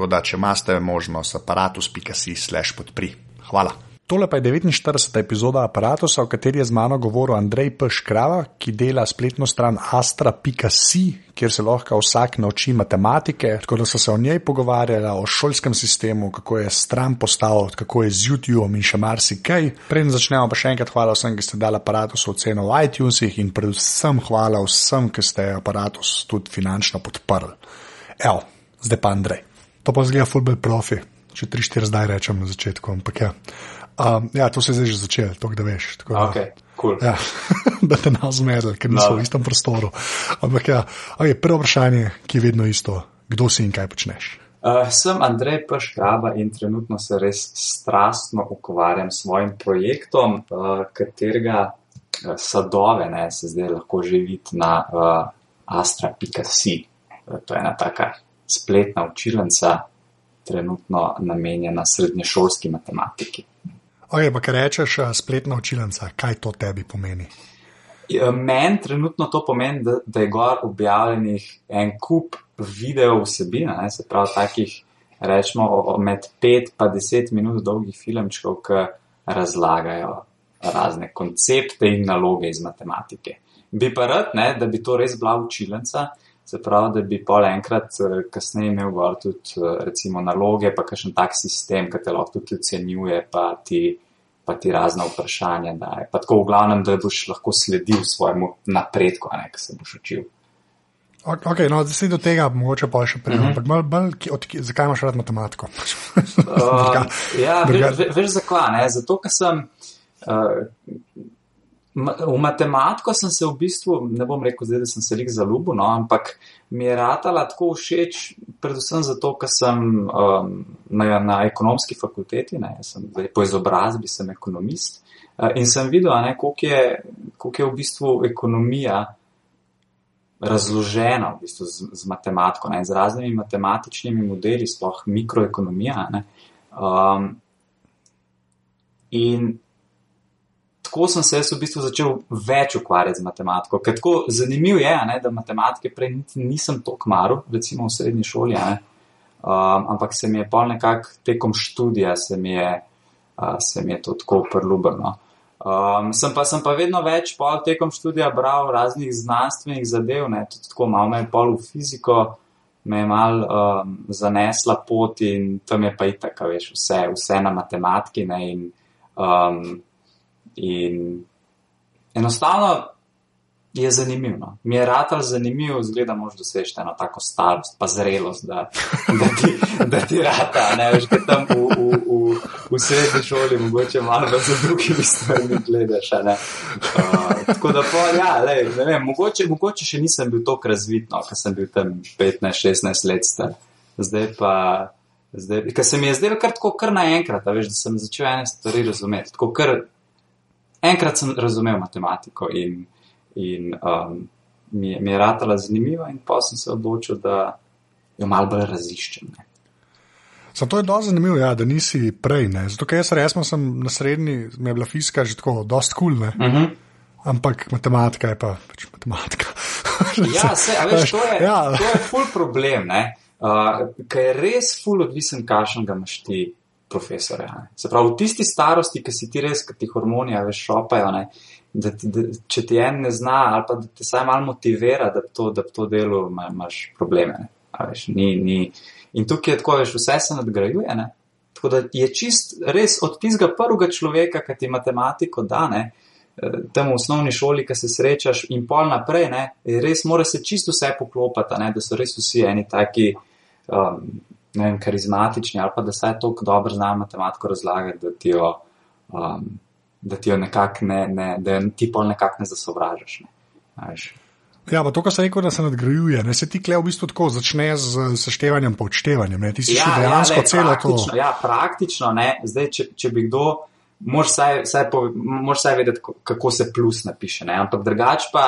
Tako da, če imate možnost, aparatus.si/slash podpri. Hvala. Tole pa je 49. epizoda aparata, v kateri je z mano govoril Andrej Peškrava, ki dela spletno stran astra.si, kjer se lahko vsak nauči matematike. Tako da so se o njej pogovarjali, o šolskem sistemu, kako je stran postavljen, kako je z YouTubeom in še marsikaj. Preden začnemo, pa še enkrat hvala vsem, ki ste dali aparatus oceno v iTunesih in predvsem hvala vsem, ki ste aparatus tudi finančno podprli. Evo, zdaj pa Andrej. To pa zgleda fulbel profi, če tri, štiri zdaj rečem na začetku. Ampak ja. Um, ja, to se je zdaj že začelo, to da veš. Tako, okay, cool. ja, da te nas zmedel, ker nismo v istem prostoru. Ampak ja, okay, prvo vprašanje, ki je vedno isto, kdo si in kaj počneš. Uh, sem Andrej Paškraba in trenutno se res strastno ukvarjam s svojim projektom, uh, katerega uh, sadove ne, se zdaj lahko že vidi na uh, astra.si. Uh, to je ena taka spletna učilnica, trenutno namenjena srednješolski matematiki. Oje, pa kaj rečeš, spletna učilnica, kaj to tebi pomeni? Ja, meni trenutno to pomeni, da, da je gor objavljenih en kup video vsebin, se pravi takih, rečemo, med 5 in 10 minut dolgih filmčkov, ki razlagajo razne koncepte in naloge iz matematike. Bi pa rad, ne, da bi to res bila učilnica, Se pravi, da bi pol enkrat eh, kasneje imel gor tudi eh, recimo naloge, pa kakšen tak sistem, ki te lahko tudi ocenjuje, pa ti, pa ti razna vprašanja daje. Pa tako v glavnem, da boš lahko sledil svojemu napredku, a ne, ki se boš učil. Ok, no, zdaj do tega mogoče pa še prej, mhm. ampak uh -huh. zakaj imaš rad matematiko? uh, ja, veš, veš zakaj, ne? Zato, ker sem. Uh, V matematiko sem se v bistvu, ne bom rekel, zdaj, da sem se jih zaljubil, no, ampak mi je ratala tako všeč, predvsem zato, ker sem um, na, na ekonomski fakulteti, ne, sem, zdaj, po izobrazbi sem ekonomist uh, in sem videl, koliko, je, koliko je v bistvu ekonomija razložena v bistvu z, z matematiko, ne, z raznimi matematičnimi modeli, sploh mikroekonomija. Ne, um, in tako sem se v bistvu začel več ukvarjati z matematiko. Ker tako zanimivo je, ne, da matematike prej nisem tako maru, recimo v srednji šoli, um, ampak se mi je pol nekako tekom študija, se mi je, uh, se mi je to tako prelubeno. Um, sem, pa, sem pa vedno več pol tekom študija bral raznih znanstvenih zadev, ne, tudi tako malo me je pol v fiziko. Me je mal um, zanesla pot, in tam je pa itak, veš, vse, vse na matematiki. Ne, in, um, In enostavno je zanimivo. No. Mi je rad zanimivo, zgleda, da lahko dosežeš eno tako starost, pa zrelost, da, da ti, da ti rata, ne veš, kaj tam v, v, v, v srednji šoli, mogoče malo za drugimi stvarmi gledaš. Uh, tako da, pa, ja, lej, ne vem, mogoče, mogoče še nisem bil tako razvit, no, ker sem bil tam 15-16 let star. Zdaj pa. Zdaj, ker se mi je zdelo kar tako, kar naenkrat, da, da sem začel ene stvari razumeti. Tako, kar enkrat sem razumel matematiko in, in um, mi, mi je ratala zanimiva, in pa sem se odločil, da jo malo bolj raziščem. Ne. Zato je dosti zanimivo, ja, da nisi prej. Ne. Zato, ker jaz resno sem na srednji, mi je bila fizika že tako, dosti kul. Cool, uh mhm. -huh. Ampak matematika je pa pač matematika. ja, se, veš, to je, ja. to je ful problem, uh, ker je res ful odvisen, kakšen ga imaš ti profesore. Ne. Se pravi, v tisti starosti, ki si ti res, ki ti hormoni več šopajo, ne, da, da, če ti en ne zna, ali pa da te saj malo motivira, da to, da to delo imaš probleme. Veš, ni, ni, In tukaj je tako, veš, vse se nadgrajuje. Ne? Tako da je čist res od tistega prvega človeka, ki ti matematiko da, ne, eh, tam v osnovni šoli, ki se srečaš in pol naprej, ne, res mora se čisto vse poklopati, ne, da so res vsi eni taki. Um, Ne vem, karizmatični ali pa da se tako dobro znajo matematiko razlagati, da ti jo, um, da ti jo nekako ne, ne, da ti pol nekako ne zasovražaš. Ne. Ja, pa to, kar se reče, da se nadgrajuje, ne se ti kle v bistvu tako začne z seštevanjem, pa odštevanjem. Ti si ja, še dejansko ja, le, celo to. Ja, praktično, ne. Zdaj, če, če bi kdo, moraš vsaj, vsaj, po, moraš vsaj vedeti, kako se plus napiše. Ne. Ampak drugač pa,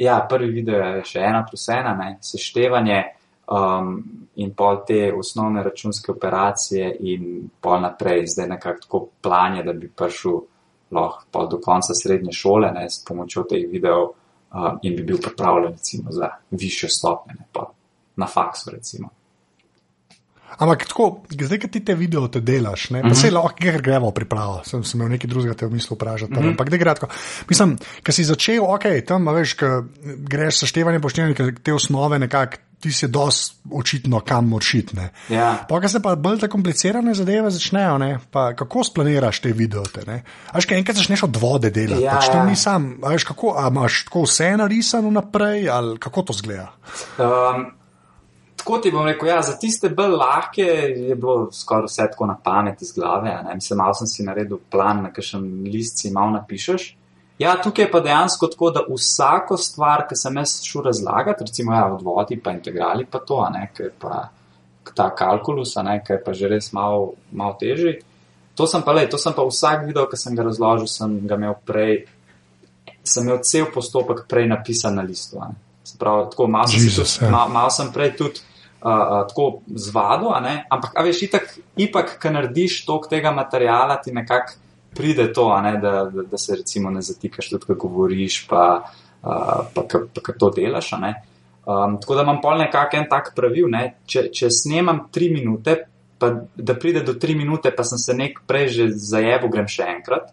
ja, prvi video je še ena plus ena, ne, seštevanje um, in pol te osnovne računske operacije in pol naprej, zdaj nekako tako planje, da bi prišel lahko do konca srednje šole ne, s pomočjo teh videov uh, in bi bil pripravljen recimo, za višjo stopnjo, ne pa na faksu. Recimo. Ampak tako, zdaj, ki ti te video te delaš, ne, mm -hmm. se lahko, ker gremo pripravo, sem, sem imel nekaj drugega te v mislu vprašati. Mm -hmm. Ampak, da gre tako. Mislim, ker si začel, ok, tam veš, greš seštevanje poštevanje, ker te osnove nekako. Ti si dosti očitno, kam moraš iti. Ja. Pa, se pa bolj te komplicirane zadeve začnejo, ne? pa kako splaniraš te videote. Až kaj enkrat začneš od vode delati, Ja, pač ja. tam ni sam, a veš, kako, a imaš tako vse narisano naprej, ali kako to zgleda? Um, tako ti bom rekel, ja, za tiste bolj lahke je bilo skoraj vse tako na pamet iz glave. Mislim, malo sem si naredil plan, na kakšen list si malo napišeš. Ja, tukaj je pa dejansko tako, da vsako stvar, ki sem jaz šel razlagati, recimo ja, od vodi pa integrali pa to, ne, ker pa ta kalkulus, ne, ker pa že res malo, malo težji. To sem pa le, to sem pa vsak video, ki sem ga razložil, sem ga imel prej, sem imel cel postopek prej napisan na listu. ne. Se pravi, tako malo sem, Jesus, tudi, ja. malo, malo sem prej tudi uh, tako ne, ampak, a veš, ipak, ipak, ki narediš tok tega materijala, ti nekako pride to, ne, da, da, da se recimo ne zatikaš tudi, ko govoriš, pa, uh, pa, ka, pa ka to delaš. Um, tako da imam pol nekako en tak pravil, ne, če, če snemam tri minute, pa da pride do tri minute, pa sem se nek prej že zajeval, grem še enkrat.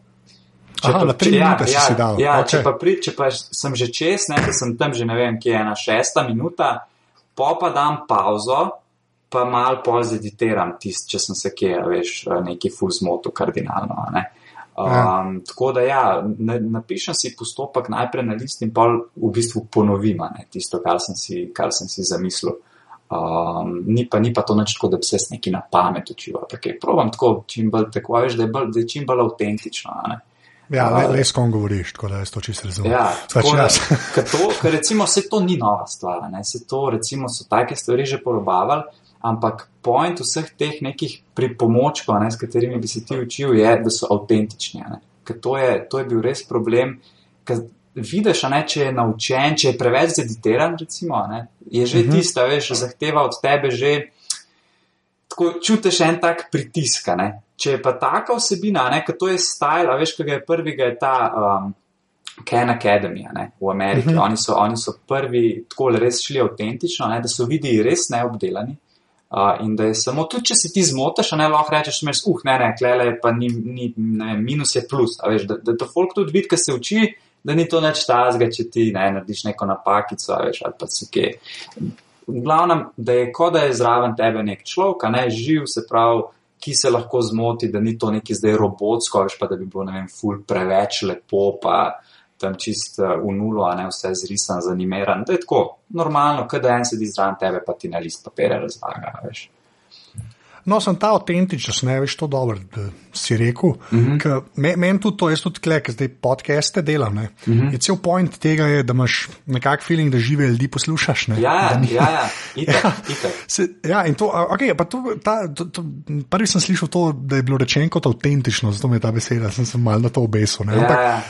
Aha, na tri minute si ja, si dal, Ja, okej. če, pa pri, če pa sem že čez, ne, da sem tam že ne vem, kje je ena šesta minuta, po pa dam pauzo, pa mal pol zeditiram tist, če sem se kje, veš, neki full zmoto kardinalno. Ne. Um. Tako da ja, na, napišem si postopek najprej na list in pol v bistvu ponovim ne, tisto, kar sem si, kar sem si zamislil. Um, ni, pa, ni pa to nič tako, da bi se neki na pamet učil. Tako provam tako, čim bolj tako, veš, da je, bolj, da je čim bolj avtentično. ne. Ja, le, A, le s kom govoriš, tako da jaz to čisto razumem. Ja, tako da, ker to, ker recimo se to ni nova stvar, ne, se to recimo so take stvari že porobavali, ampak point vseh teh nekih pripomočkov, ne, s katerimi bi se ti učil, je, da so avtentični. Ker to je, to je bil res problem, ker vidiš, ne, če je naučen, če je preveč zeditiran, recimo, ne, je že Mhm. tista, veš, zahteva od tebe že tako čutiš en tak pritisk. Ne? Če je pa taka vsebina, ne, to je style, a veš, kaj je prvega, je ta um, Ken Academy ne, v Ameriki. Uh Mhm. -huh. oni, so, oni so prvi tako res šli avtentično, ne, da so videi res neobdelani. Uh, in da je samo, tudi če se ti zmotaš, a ne lahko rečeš, da uh, ne, ne, klele, pa ni, ni ne, minus je plus. Veš, da, da to folk tudi vidi, ki se uči, da ni to nič tazga, če ti ne, narediš neko napakico, veš, ali pa se kje. V glavnem, da je kot da je zraven tebe nek človek, ne živ, se pravi, ki se lahko zmoti, da ni to neki zdaj robotsko, veš pa da bi bilo, ne vem, ful preveč lepo, pa tam čist eh, v nulo, a ne vse zrisan, zanimiran. Da je tako normalno, da en sedi zraven tebe, pa ti na list papirja razlaga, veš. No, sem ta avtentičnost, ne veš, to dobro, da si rekel. Mm. -hmm. Meni men tudi to, jaz tudi klek, zdaj podcaste delam. Mm Mhm. -hmm. Je cel point tega, je, da imaš nekak feeling, da žive ljudi poslušaš. Ne? Ja, ja, ni- ja, ja, itak, itak. Se, ja, in to, okay, pa to, ta, to, to, prvi sem slišal to, da je bilo rečeno kot avtentično, zato mi je ta beseda, sem se mal na to obesil. ne. Ja, Ampak, ja.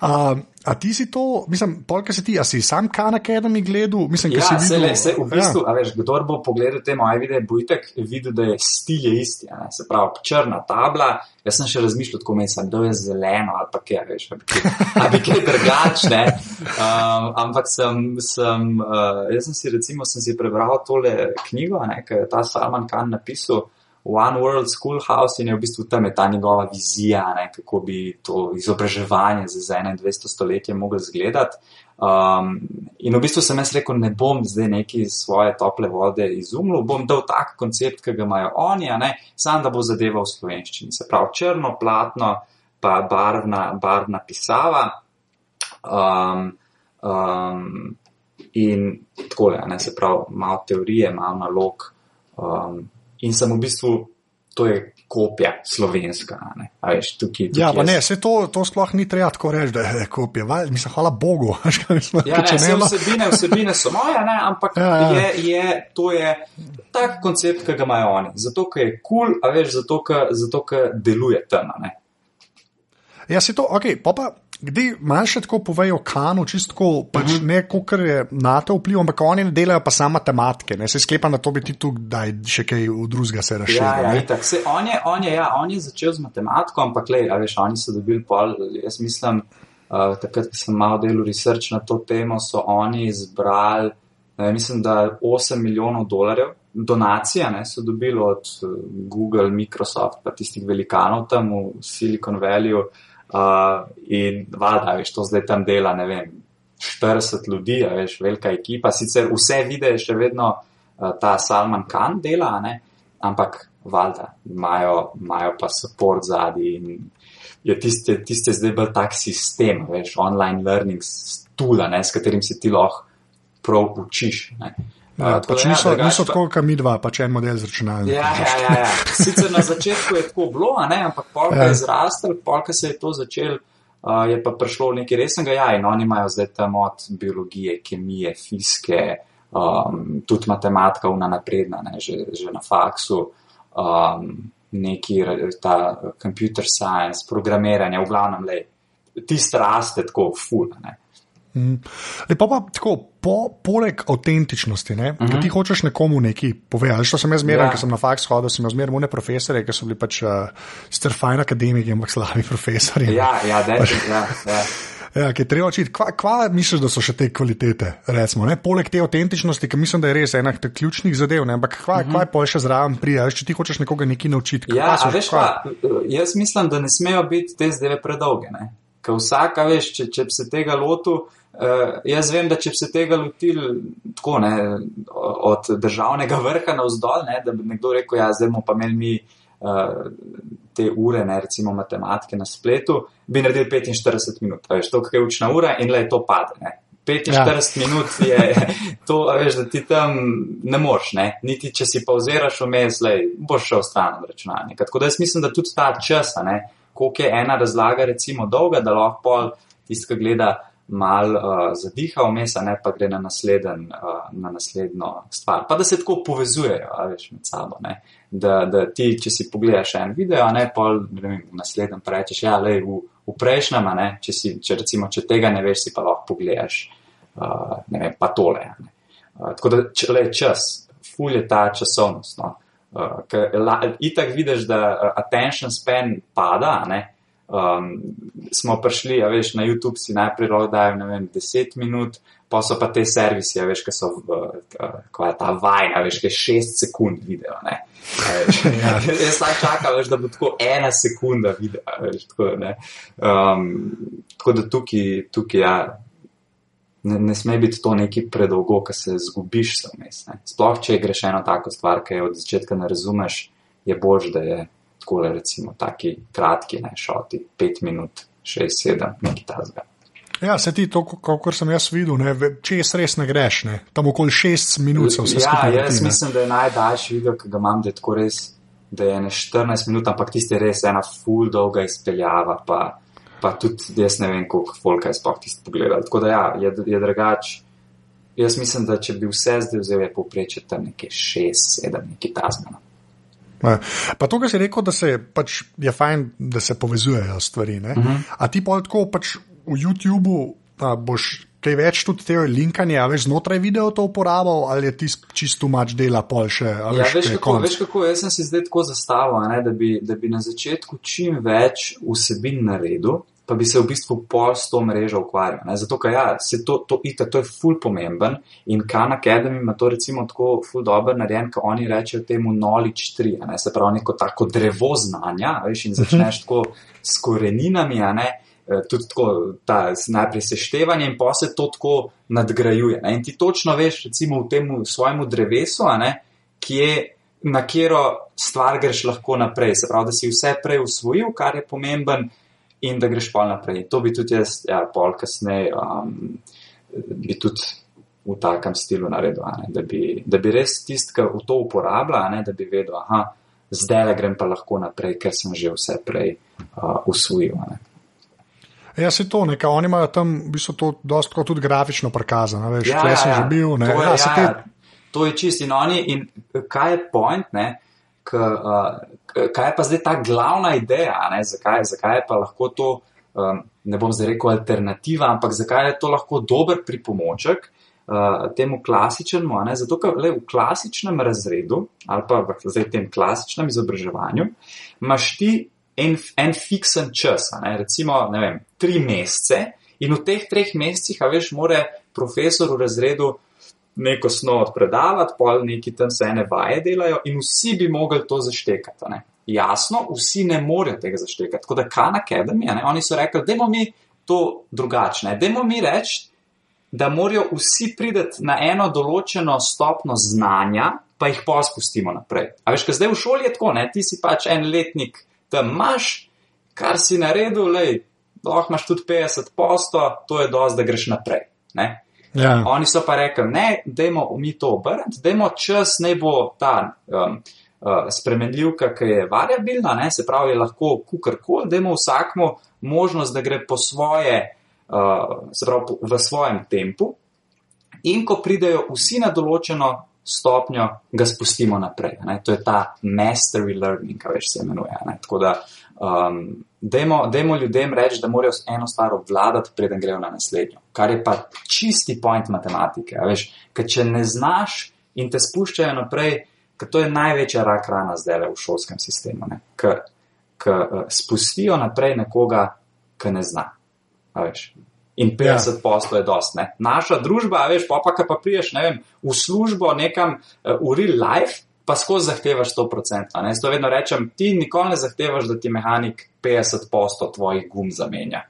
a, a ti si to, mislim, polka si ti, a si sam Khan Academy gledal? Mislim, Ja, si videl, le, se, v bistvu, ja. a veš, kdo bo pogledal te moje videe, bo itek videl, da je stil je isti. Ne? Se pravi, črna tabla. Jaz sem še razmišljal, tako meni sem, da je zeleno ali pa kaj, veš, ali bi kaj, ali kaj drugačne. Um, ampak sem, sem, uh, jaz sem si recimo sem si prebral tole knjigo, ne, ki je ta Salman Khan napisal. One World Schoolhouse in je v bistvu tam je ta njegova vizija, ne, kako bi to izobraževanje za 21. stoletje moglo izgledati. Um, in v bistvu sem jaz rekel, ne bom zdaj neki svoje tople vode izumil, bom dal tak koncept, ki ga imajo oni, ne sam, da bo zadeva v slovenščini. Se pravi, črno, platno, pa barvna, barvna pisava. Um, um, in tako je, ne se pravi, malo teorije, malo nalog. Um, in sem v bistvu, to je kopija slovenska. Veš, tukaj, tukaj ja, pa ne, se to, to sploh ni treba tako reči, da je kopija. Val, mislim, hvala Bogu. ja, ne, ne, vsebine, vsebine so moje, ne, ampak ja, ja. Je, je, to je tak koncept, ki ga imajo oni. Zato, ker je kul, cool, a veš, zato, ker deluje tam. Ja, se to, ok, pa pa. Kdaj manj še tako povejo o kanu, čisto pač uh mhm. -huh. ne, kar je na to vpliv, ampak oni ne delajo pa samo matematike, ne se sklepa na to, bi ti tu kdaj še kaj v drugega se razširil. Ja, ja, se, on, je, on, je, ja, on je začel z matematiko, ampak le, a veš, oni so dobili pol, jaz mislim, uh, takrat, ko sem malo delal research na to temo, so oni izbrali, ne, mislim, da 8 milijonov dolarjev. Donacije ne, so dobili od eh, Google, Microsoft, pa tistih velikanov tam v Silicon Valley. Uh, in valjda, veš, to zdaj tam dela, ne vem, 40 ljudi, veš, velika ekipa. Sicer vse videe še vedno uh, ta Salman Khan dela, ne? ampak valjda, imajo pa support zadnji in je tiste, tiste zdaj bolj tak sistem, veš, online learning tool, s katerim se ti lahko prav učiš. Ne? Ja, pač ja, niso niso tako, kot mi dva, pač en model z računalnikom. Ja, ja, ja, ja. Sicer na začetku je tako bilo, ne, ampak polka ja. je zrastel, polka se je to začel, uh, je pa prišlo nekaj resnega. Ja, in oni imajo zdaj tam od biologije, kemije, fizike, um, tudi matematika, una napredna, ne, že, že na faksu, um, neki ta computer science, programiranje, v glavnem, le, tiste raste tako, ful. Ne. Mm. Lepo pa tako, po, poleg avtentičnosti, ne, uh -huh. ti mhm. hočeš nekomu nekaj povedati. To sem jaz zmeraj, ja. ker sem na faks hodil, sem zmeraj mune profesore, ki so bili pač uh, sicer fajn akademiki, ampak slabi profesori. Ja, ja, pač, ja, ja. Ja, ki je treba učiti, kva, kva misliš, da so še te kvalitete, recimo, ne? poleg te avtentičnosti, ki mislim, da je res ena od ključnih zadev, ne? ampak kva, uh -huh. kva je pa še zraven prijaš, če ti hočeš nekoga nekaj naučiti. Ja, so, veš, kva? Kva, jaz mislim, da ne smejo biti te zdaj predolge, ker vsaka, veš, če, če se tega lotu. Uh, jaz vem, da če bi se tega lotili tako, ne, od državnega vrha na vzdolj, ne, da bi nekdo rekel, ja, zdaj bomo pa imeli mi uh, te ure, ne, recimo matematike na spletu, bi naredili 45 minut. Veš, to, kaj je učna ura in le to pade. Ne. 45 ja. minut je to, veš, da ti tam ne moreš, ne. niti če si pauziraš vmes, le boš šel stran od računalnika. Tako da jaz mislim, da tudi ta čas, koliko je ena razlaga, recimo dolga, da lahko pol tisti, ki gleda mal uh, zadiha vmes, ne pa gre na, nasleden, uh, na naslednjo stvar. Pa da se tako povezujejo, veš, med sabo. Da, da ti, če si pogledaš en video, ne pa v naslednjem rečeš, ja, le v, v prejšnjem, ne, če, si, če, recimo, če tega ne veš, si pa lahko pogledaš, uh, ne vem, pa tole. Ne. Uh, tako da, če le čas, ful je ta časovnost. No. Uh, ker itak vidiš, da attention span pada, ne, um, smo prišli, a veš, na YouTube si najprej dajo, ne vem, 10 minut, pa so pa te servisi, a veš, ki so, ko je ta vajna, veš, ki je 6 sekund video, ne. ja. Jaz sem čakal, veš, da bo tako ena sekunda video, veš, tako, ne. Um, tako da tukaj, tukaj, ja. Ne, ne sme biti to neki predolgo, ki se zgubiš vmes. Sploh, če greš eno tako stvar, ki jo od začetka ne razumeš, je bož, da je tako recimo, taki kratki, ne šoti, pet minut, šest, sedem, nekaj tasga. Ja, se ti to, kot sem jaz videl, ne, če jaz res ne greš, ne, tam okoli šest minut se vse skupaj. Ja, jaz mislim, da je najdaljši video, ki ga imam, da je tako res, da je ne 14 minut, ampak tisti res ena full dolga izpeljava, pa, pa tudi jaz ne vem, koliko folka je sploh tisti pogledal. Tako da ja, je, je drugač. Jaz mislim, da če bi vse zdaj vzel, je povprečje tam nekaj 6-7, nekaj tasmano. Pa to, kar si rekel, da se pač je fajn, da se povezujejo stvari. Uh mhm. -huh. A ti pa tako pač v YouTubu boš kaj več tudi te linkanje, ali znotraj video to uporabljal, ali je ti čisto mač dela pol še. Ja, veš, kako, veš kako, jaz sem si zdaj tako zastavil, ne, da, bi, da bi na začetku čim več vsebin naredil pa bi se v bistvu pol s to mrežo ukvarjal. Ne? Zato, ker ja, to, to, ita, to je ful pomemben in Khan Academy ima to recimo tako ful dober narejen, ker oni rečejo temu knowledge tree, ne? se pravi neko tako drevo znanja, veš, in začneš tako s koreninami, ne? eh, tudi tako, ta najprej seštevanje in pa se to tako nadgrajuje. Ne? In ti točno veš, recimo v tem svojemu drevesu, ne, kje, na katero stvar greš lahko naprej. Se pravi, da si vse prej usvojil, kar je pomemben, in da greš pa naprej. To bi tudi jaz, ja, pol kasneje, um, bi tudi v takem stilu naredil, da bi, da bi res tisti, ki v to uporablja, ne, da bi vedel, aha, zdaj le grem pa lahko naprej, ker sem že vse prej uh, usvojil. Ne. Ja, se to, nekaj, oni imajo tam, v bistvu, to dosta tudi grafično prikazano, veš, Ja, ja, ja, sem ja. že bil, ne, To je, ja, ja, te, to je čist in oni. In kaj je point, ne? K, uh, kaj je pa zdaj ta glavna ideja, ne? zakaj, zakaj je pa lahko to, um, ne bom zdaj rekel alternativa, ampak zakaj je to lahko dober pripomoček uh, temu klasičnemu, ne? zato ker le, v klasičnem razredu ali pa v zdaj tem klasičnem izobraževanju imaš ti en, en fiksen čas, ne? recimo ne vem, tri mesece in v teh treh mesecih, a veš, more profesor v razredu neko snov predavati, pol neki tam se ene vaje delajo in vsi bi mogli to zaštekati. Ne? Jasno, vsi ne morejo tega zaštekati. Tako da Khan Academy, ne, oni so rekli, da mi to drugačne. Dajmo mi reči, da morajo vsi priti na eno določeno stopno znanja, pa jih pa spustimo naprej. A veš, ker zdaj v šoli je tako, ne? ti si pač en letnik tam imaš, kar si naredil, lej, lahko imaš tudi 50 posto, to je dosti, da greš naprej. Ne? Ja, Oni so pa rekli, ne, dajmo mi to obrniti, dajmo čas, naj bo ta um, uh, spremenljivka, ki je variabilna, ne, se pravi, je lahko kukorkoli, dajmo vsakmu možnost, da gre po svoje, uh, se pravi, po- v svojem tempu. In ko pridejo vsi na določeno stopnjo, ga spustimo naprej. Ne? To je ta mastery learning, kaj več se imenuje. Ne? Tako da, um, dajmo, dajmo ljudem reči, da morajo eno stvar obvladati, preden grejo na naslednjo. Kar je pa čisti point matematike. Veš, ker če ne znaš in te spuščajo naprej, ker to je največja rak rana zdaj v šolskem sistemu. Ker uh, spustijo naprej nekoga, ki ne zna. In 50 posto je dost. Ne? Naša družba, veš, pa pa, ki pa priješ ne vem, v službo nekam uh, v real life, pa skozi zahtevaš 100%. a Ne? Zato vedno rečem, ti nikoli ne zahtevaš, da ti mehanik 50 posto tvojih gum zamenja.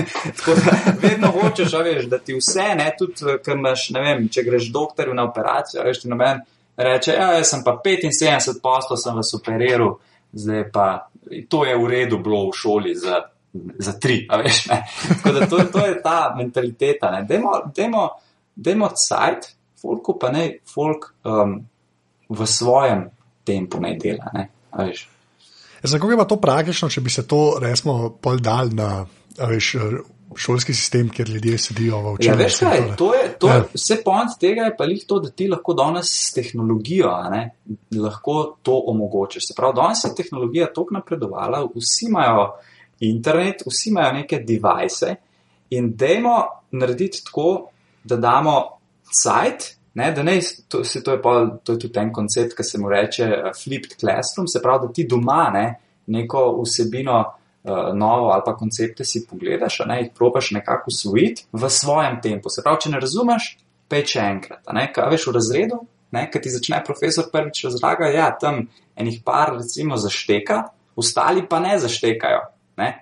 Tako da vedno hočeš, veš, da ti vse, ne, tudi ker imaš, ne vem, če greš doktorju na operacijo, veš, ti noben reče, ja, jaz sem pa 75 posto sem vas operiral, zdaj pa to je v redu bilo v šoli za, za tri, a veš, ne. Tako da to, to je ta mentaliteta, ne. Dajmo, dajmo, dajmo cajt, folku pa ne, folk um, v svojem tempu naj dela, ne, veš. Za koga je pa to praktično, če bi se to, resmo, pol dal na veš, šolski sistem, kjer ljudje sedijo v Ja, učilnici? veš kaj, to je, to Ja. je, vse point tega je pa lih to, da ti lahko danes s tehnologijo, ne, lahko to omogočiš. Se pravi, danes je tehnologija toliko napredovala, vsi imajo internet, vsi imajo neke device in dajmo narediti tako, da damo cajt, ne, da ne, to, se, to, je pa, to je tudi en koncept, ki se mu reče eh, flipped classroom, se pravi, da ti doma ne, neko vsebino uh, novo ali pa koncepte si pogledaš, ne, jih probaš nekako usvojiti v svojem tempu. Se pravi, če ne razumeš, pej še enkrat. Ne, kaj veš v razredu, kaj ti začne profesor prvič razlagati, ja, tam enih par recimo zašteka, ostali pa ne zaštekajo. Ne.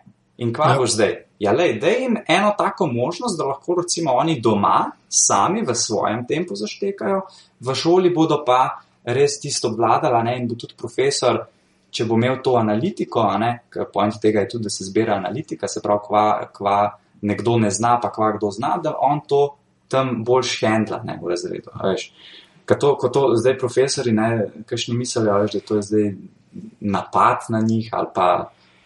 In kva Ja. boš zdaj? Ja, lej, daj jim eno tako možnost, da lahko recimo oni doma sami v svojem tempu zaštekajo, v šoli bodo pa res tisto obvladala ne, in bo tudi profesor, če bo imel to analitiko, ne, point tega je tudi, da se zbira analitika, se pravi, kva, kva nekdo ne zna, pa kva kdo zna, da on to tam boljš handla ne, v razredu. Ko to, ko to zdaj profesori, ne, kakšni mislijo, veš, da to je zdaj napad na njih ali pa,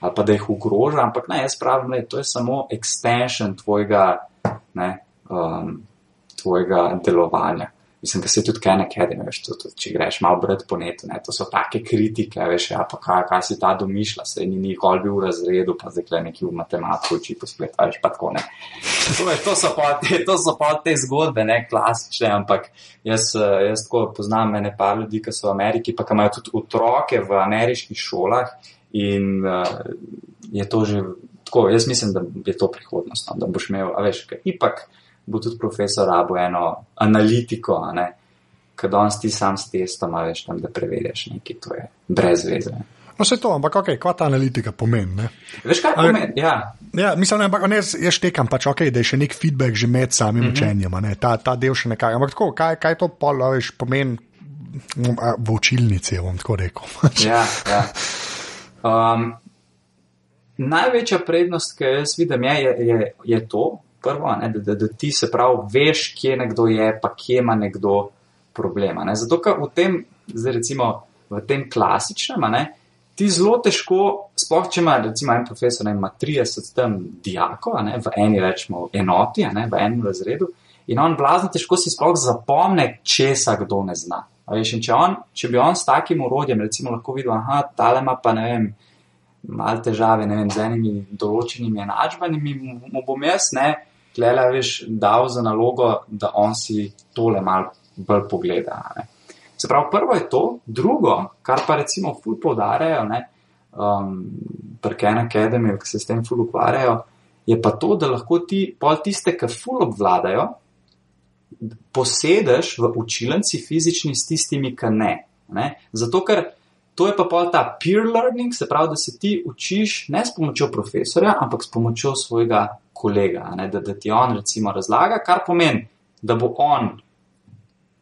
ali pa da jih ogroža, ampak ne, jaz pravim, da to je samo extension tvojega, ne, um, tvojega delovanja. Mislim, da se tudi Ken Academy, veš, to, če greš malo brati po netu, ne, to so take kritike, veš, ja, pa kaj, kaj si ta domišlja, se ni nikoli bil v razredu, pa zdaj le neki v matematiko uči po spletu, veš, pa tako ne. To, veš, to, so pa te, to so pa te zgodbe, ne klasične, ampak jaz, eh, jaz tako poznam ene par ljudi, ki so v Ameriki, pa ki imajo tudi otroke v ameriških šolah in uh, je to že tako, jaz mislim, da je to prihodnost, no, da boš imel, a veš, ker ipak bo tudi profesor rabo eno analitiko, a ne, ker danes ti sam s testom, a veš, tam, da preverjaš nekaj, to je brez veze. No, vse to, ampak ok, kaj ta analitika pomeni? Ne? Veš, kaj pomeni? Ja. Ja, mislim, ampak ne, jaz štekam, pač, okay, da je še nek feedback že med samim mm -hmm. učenjem, ne, ta, ta del še nekaj. Ampak tako, kaj, kaj to pol, veš, pomeni v učilnici, bom tako rekel. ja, ja. Um, največja prednost, ki jaz vidim, je, je, je, je to, prvo, ne, da, da, da ti se prav veš, kje nekdo je, pa kje ima nekdo problema. Ne. Zato, ker v tem, zdaj recimo v tem klasičnem, ne, ti zelo težko, sploh če ima recimo en profesor, ne, ima 30 tam dijakov, v eni rečemo enoti, ne, v enem razredu, in on blazno težko si sploh zapomne, česa kdo ne zna. Veš, če, on, če bi on s takim urodjem, recimo, lahko videl, da tale ima pa ne vem, malo težave vem, z enimi določenimi enačbami, mu bom jaz, ne, klele, veš, dal za nalogo, da on si tole mal bolj pogleda. Ne. Se pravi, prvo je to, drugo, kar pa recimo ful poudarjajo, ne, um, prken akademijo, ki se s tem ful ukvarjajo, je pa to, da lahko ti pol tiste, ki ful obvladajo, posedeš v učilnici fizični s tistimi, ki ne. ne? Zato, ker to je pa pol ta peer learning, se pravi, da se ti učiš ne s pomočjo profesorja, ampak s pomočjo svojega kolega, da, da ti on recimo razlaga, kar pomeni, da bo on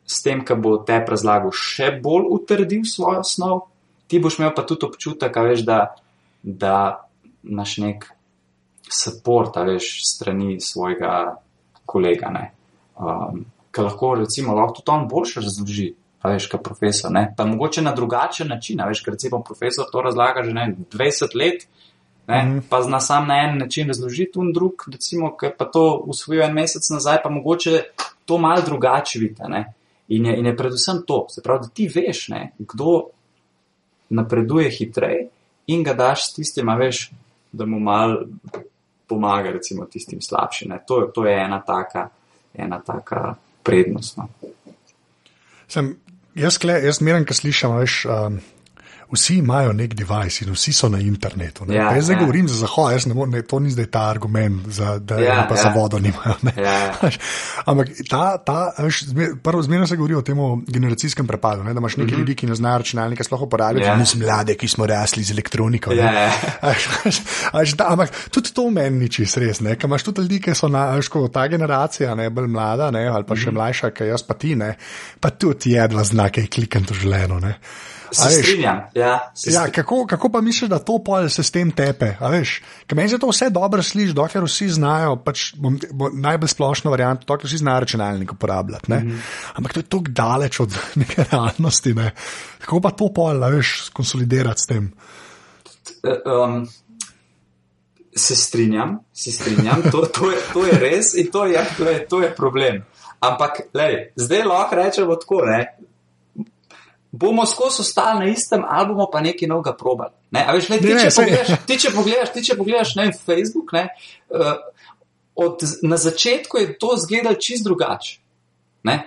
s tem, ki bo te razlagal, še bolj utrdil svojo snov, ti boš imel pa tudi občutek, veš, da, da imaš nek podpor, veš, strani svojega kolega. Ne? Um, ki lahko, recimo, lahko tudi on boljše razloži, pa veš, kot profesor. Ne? Pa mogoče na drugačen način, veš, ker recimo profesor to razlaga že ne, 20 let. Ne, mm. Pa zna sam na en način razložiti, in drug, recimo, ki pa to usvojijo en mesec nazaj, pa mogoče to malo drugače vidite. In, in je predvsem to, se pravi, da ti veš, ne, kdo napreduje hitreje in ga daš s tistim, veš, da mu mal pomaga, recimo, tistim slabšim. To, to je ena taka ena taka prednost. No. Sem, jaz, jaz zmeraj, ki slišim, veš. Um, vsi imajo nek device in vsi so na internetu. Ja, jaz zdaj ja. govorim za zahod, jaz ne morem, to ni zdaj ta argument, za, da ja, pa ja. za vodo nimajo. Ja, ja. Ampak ta, ta, prvo zmerno se govori o tem generacijskem prepadu, ne? da imaš nekaj mm -hmm. ljudi, ki ne znajo računalnika sploh uporabljati, ja. nisem mlade, ki smo rasli z elektroniko. Ja, ja. Až, da, ampak tudi to meni ni čist res, ker imaš tudi ljudi, ki so na, ško, ta generacija, ne bolj mlada, ne? ali pa še mm -hmm. mlajša, ki jaz pa ti, ne? pa tudi jedva znake klikam to želeno. Se strinjam. Ja, se ja, kako, kako pa misliš, da to pol se s tem tepe? Meni se to vse dobro sliši, dokler vsi znajo, pač bom, bom najbolj splošno varianto, dokler vsi znajo računalnik uporabljati. Mm -hmm. Ampak to je tako daleč od neke realnosti. Ne? Kako pa to pol, veš, konsolidirati s tem? Um, se strinjam, se strinjam, to, to, je, to je res in to je, to je, to je problem. Ampak, lej, zdaj lahko rečemo tako, ne, bomo skozi ostali na istem, ali bomo pa nekaj novega probali. Ne? Veš, le, ti, ne, če pogledaš, ti, če pogledaš, ti, če pogledaš na Facebook, ne, uh, od, na začetku je to izgledalo čist drugače.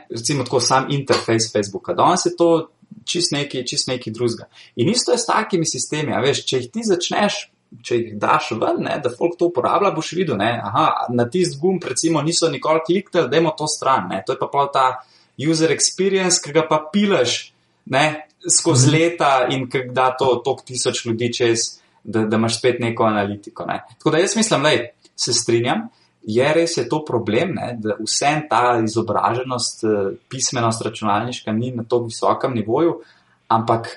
Recimo tako sam interfejs Facebooka. Danes je to čist nekaj, čist nekaj drugega. In isto je s takimi sistemi. Veš, če jih ti začneš, če jih daš ven, ne, da folk to uporablja, boš videl, ne, aha, na tisti gumb recimo niso nikoli kliknili, da imamo to stran. Ne. To je pa pa ta user experience, ki ga pa pilaš ne, skozi mhm. leta in da to toliko tisoč ljudi čez, da, da imaš spet neko analitiko. Ne. Tako da jaz mislim, da se strinjam, je res je to problem, ne, da vse ta izobraženost, eh, pismenost računalniška ni na tako visokem nivoju, ampak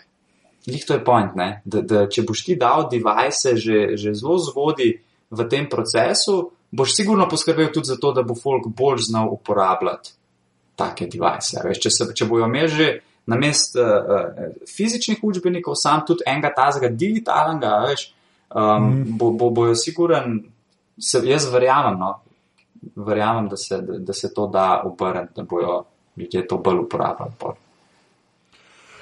njih to je point, ne, da, da če boš ti dal device že, že zelo zgodi v tem procesu, boš sigurno poskrbel tudi za to, da bo folk bolj znal uporabljati take device. Veš, če, se, če bojo imeli že na mest uh, uh, fizičnih učbenikov, sam tudi enega tazga digitalnega, veš, um, mm. bo, bo, bojo siguren, se, jaz verjamem, no, verjamem da, se, da, da se to da obrniti, da bojo ljudje to bolj uporabljali.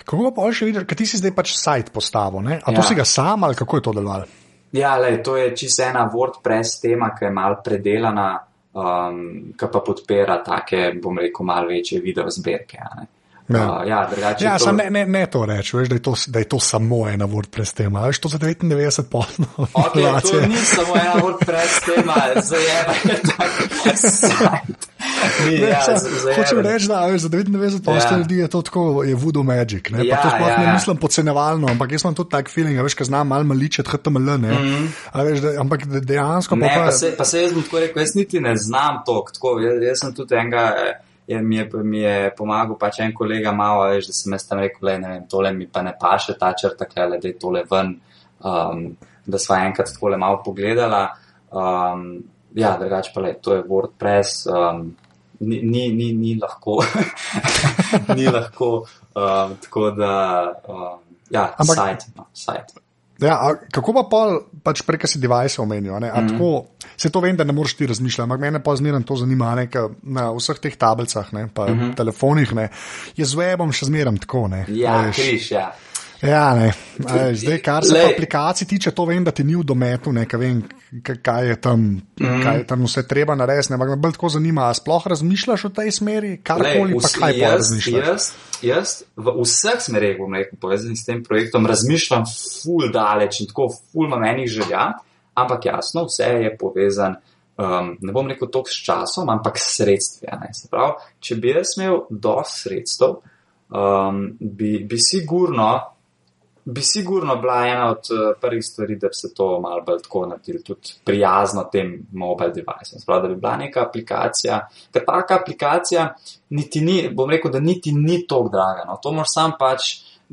Kako pa še vidiš, kaj ti si zdaj pač sajt postavil? Ne? A to ja. si ga sam ali kako je to delovalo? Ja, lej, to je čisto ena WordPress tema, ki je mal predelana, um, ki pa podpira take, bom rekel, mal večje video zbirke. Ja, Ja, uh, ja, ja to... ne, ne, ne to reči, veš, da, je to, da je to samo ena WordPress tema. Veš, to za 99 podno. Okay, to ni samo ena WordPress tema, zajema je tak sajt. Ni, ja, za, Hočem reči, da veš, za 99% ja. ljudi je to tako, je voodoo magic. Ne, Ja, ja, to sploh ja, ne ja. mislim podcenevalno, ampak jaz imam tudi tak feeling, veš, ker znam malo maličet HTML. Ne, mm -hmm. a veš, da, ampak de- dejansko Ne, pa, pa se, pa se jaz bom tako rekel, jaz niti ne znam to. Tako, jaz, jaz sem tudi enega, eh, je, mi, je, mi je pomagal pač en kolega malo, veš, da sem jaz tam rekel, le, ne vem, tole mi pa ne paše ta črta, klele, da je tole ven, um, da sva enkrat tole malo pogledala. Um, ja, drugače pa le, to je WordPress, um, ni, ni, ni, ni lahko, ni lahko, um, tako da, um, ja, Ampak- sajt, no, sajt. Ja, kako pa pol, pač prek si device omenil? Mm -hmm. tako, se to vem, da ne moreš ti razmišljati, ampak mene pa zmeraj to zanima, ne, na vseh teh tablicah, ne, pa mm -hmm. telefonih, ne, je z webom še zmeraj tako. Ne, Ja, veš. križ, ja. Ja, ne. A veš, Zdaj, kar se Lej. aplikacij tiče, to vem, da ti ni v dometu, ne, kaj vem, kaj je tam, mm. kaj je tam vse treba narediti. Ampak me bolj tako zanima, a sploh razmišljaš v tej smeri, karkoli, pa vsi- kaj pa jaz, razmišljaš. jaz, jaz v vseh smereh, bom rekel, povezanih s tem projektom, razmišljam ful daleč in tako ful imam enih želja, ampak jasno, vse je povezan. Um, ne bom rekel toliko s časom, ampak s sredstvi. pravi, če bi jaz imel dosti sredstev, um, bi, bi sigurno bi sigurno bila ena od uh, prvih stvari, da bi se to malo bolj tako naredili, tudi prijazno tem mobile deviceom. Sprav, da bi bila neka aplikacija, ker taka aplikacija niti ni, bom rekel, da niti ni tako draga. No. To moraš sam pač.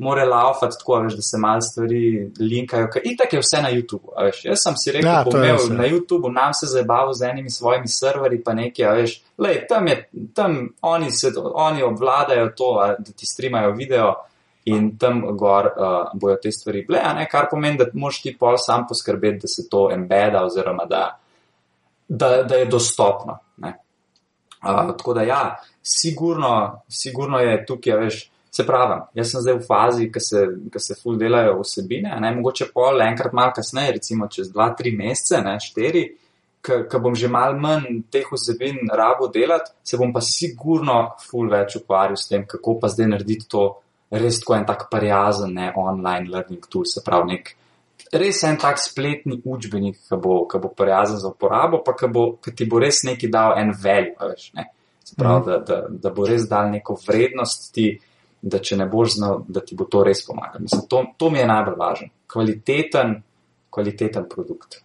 More laufati tako, veš, da se malo stvari linkajo, ker itak je vse na YouTubu. Veš. Jaz sem si rekel, Ja, bom imel vse. na YouTubu, nam se zabaval z enimi svojimi serverji, pa nekaj, veš, lej, tam, je, tam oni, se, oni obvladajo to, da ti streamajo video in tam gor uh, bojo te stvari bile, ne, kar pomeni, da moraš ti pol sam poskrbeti, da se to embeda oziroma da, da, da je dostopno. Ne. Uh, tako da ja, sigurno, sigurno je tukaj, veš, se pravi, jaz sem zdaj v fazi, ki se, ki se ful delajo vsebine, ne, mogoče pol enkrat malo kasneje, recimo čez dva, tri mesece, ne, štiri, ko bom že mal manj teh vsebin rabo delati, se bom pa sigurno ful več ukvarjal s tem, kako pa zdaj narediti to res tako en tak prijazen, ne, online learning tool, se pravi nek. Res en tak spletni učbenik, ki bo, ki bo prijazen za uporabo, pa ki, bo, ki ti bo res neki dal en value, veš, ne. Se pravi, da, da, da bo res dal neko vrednost ti, da če ne boš znal, da ti bo to res pomagalo. Mislim, to, to mi je najbolj važno. Kvaliteten, kvaliteten produkt.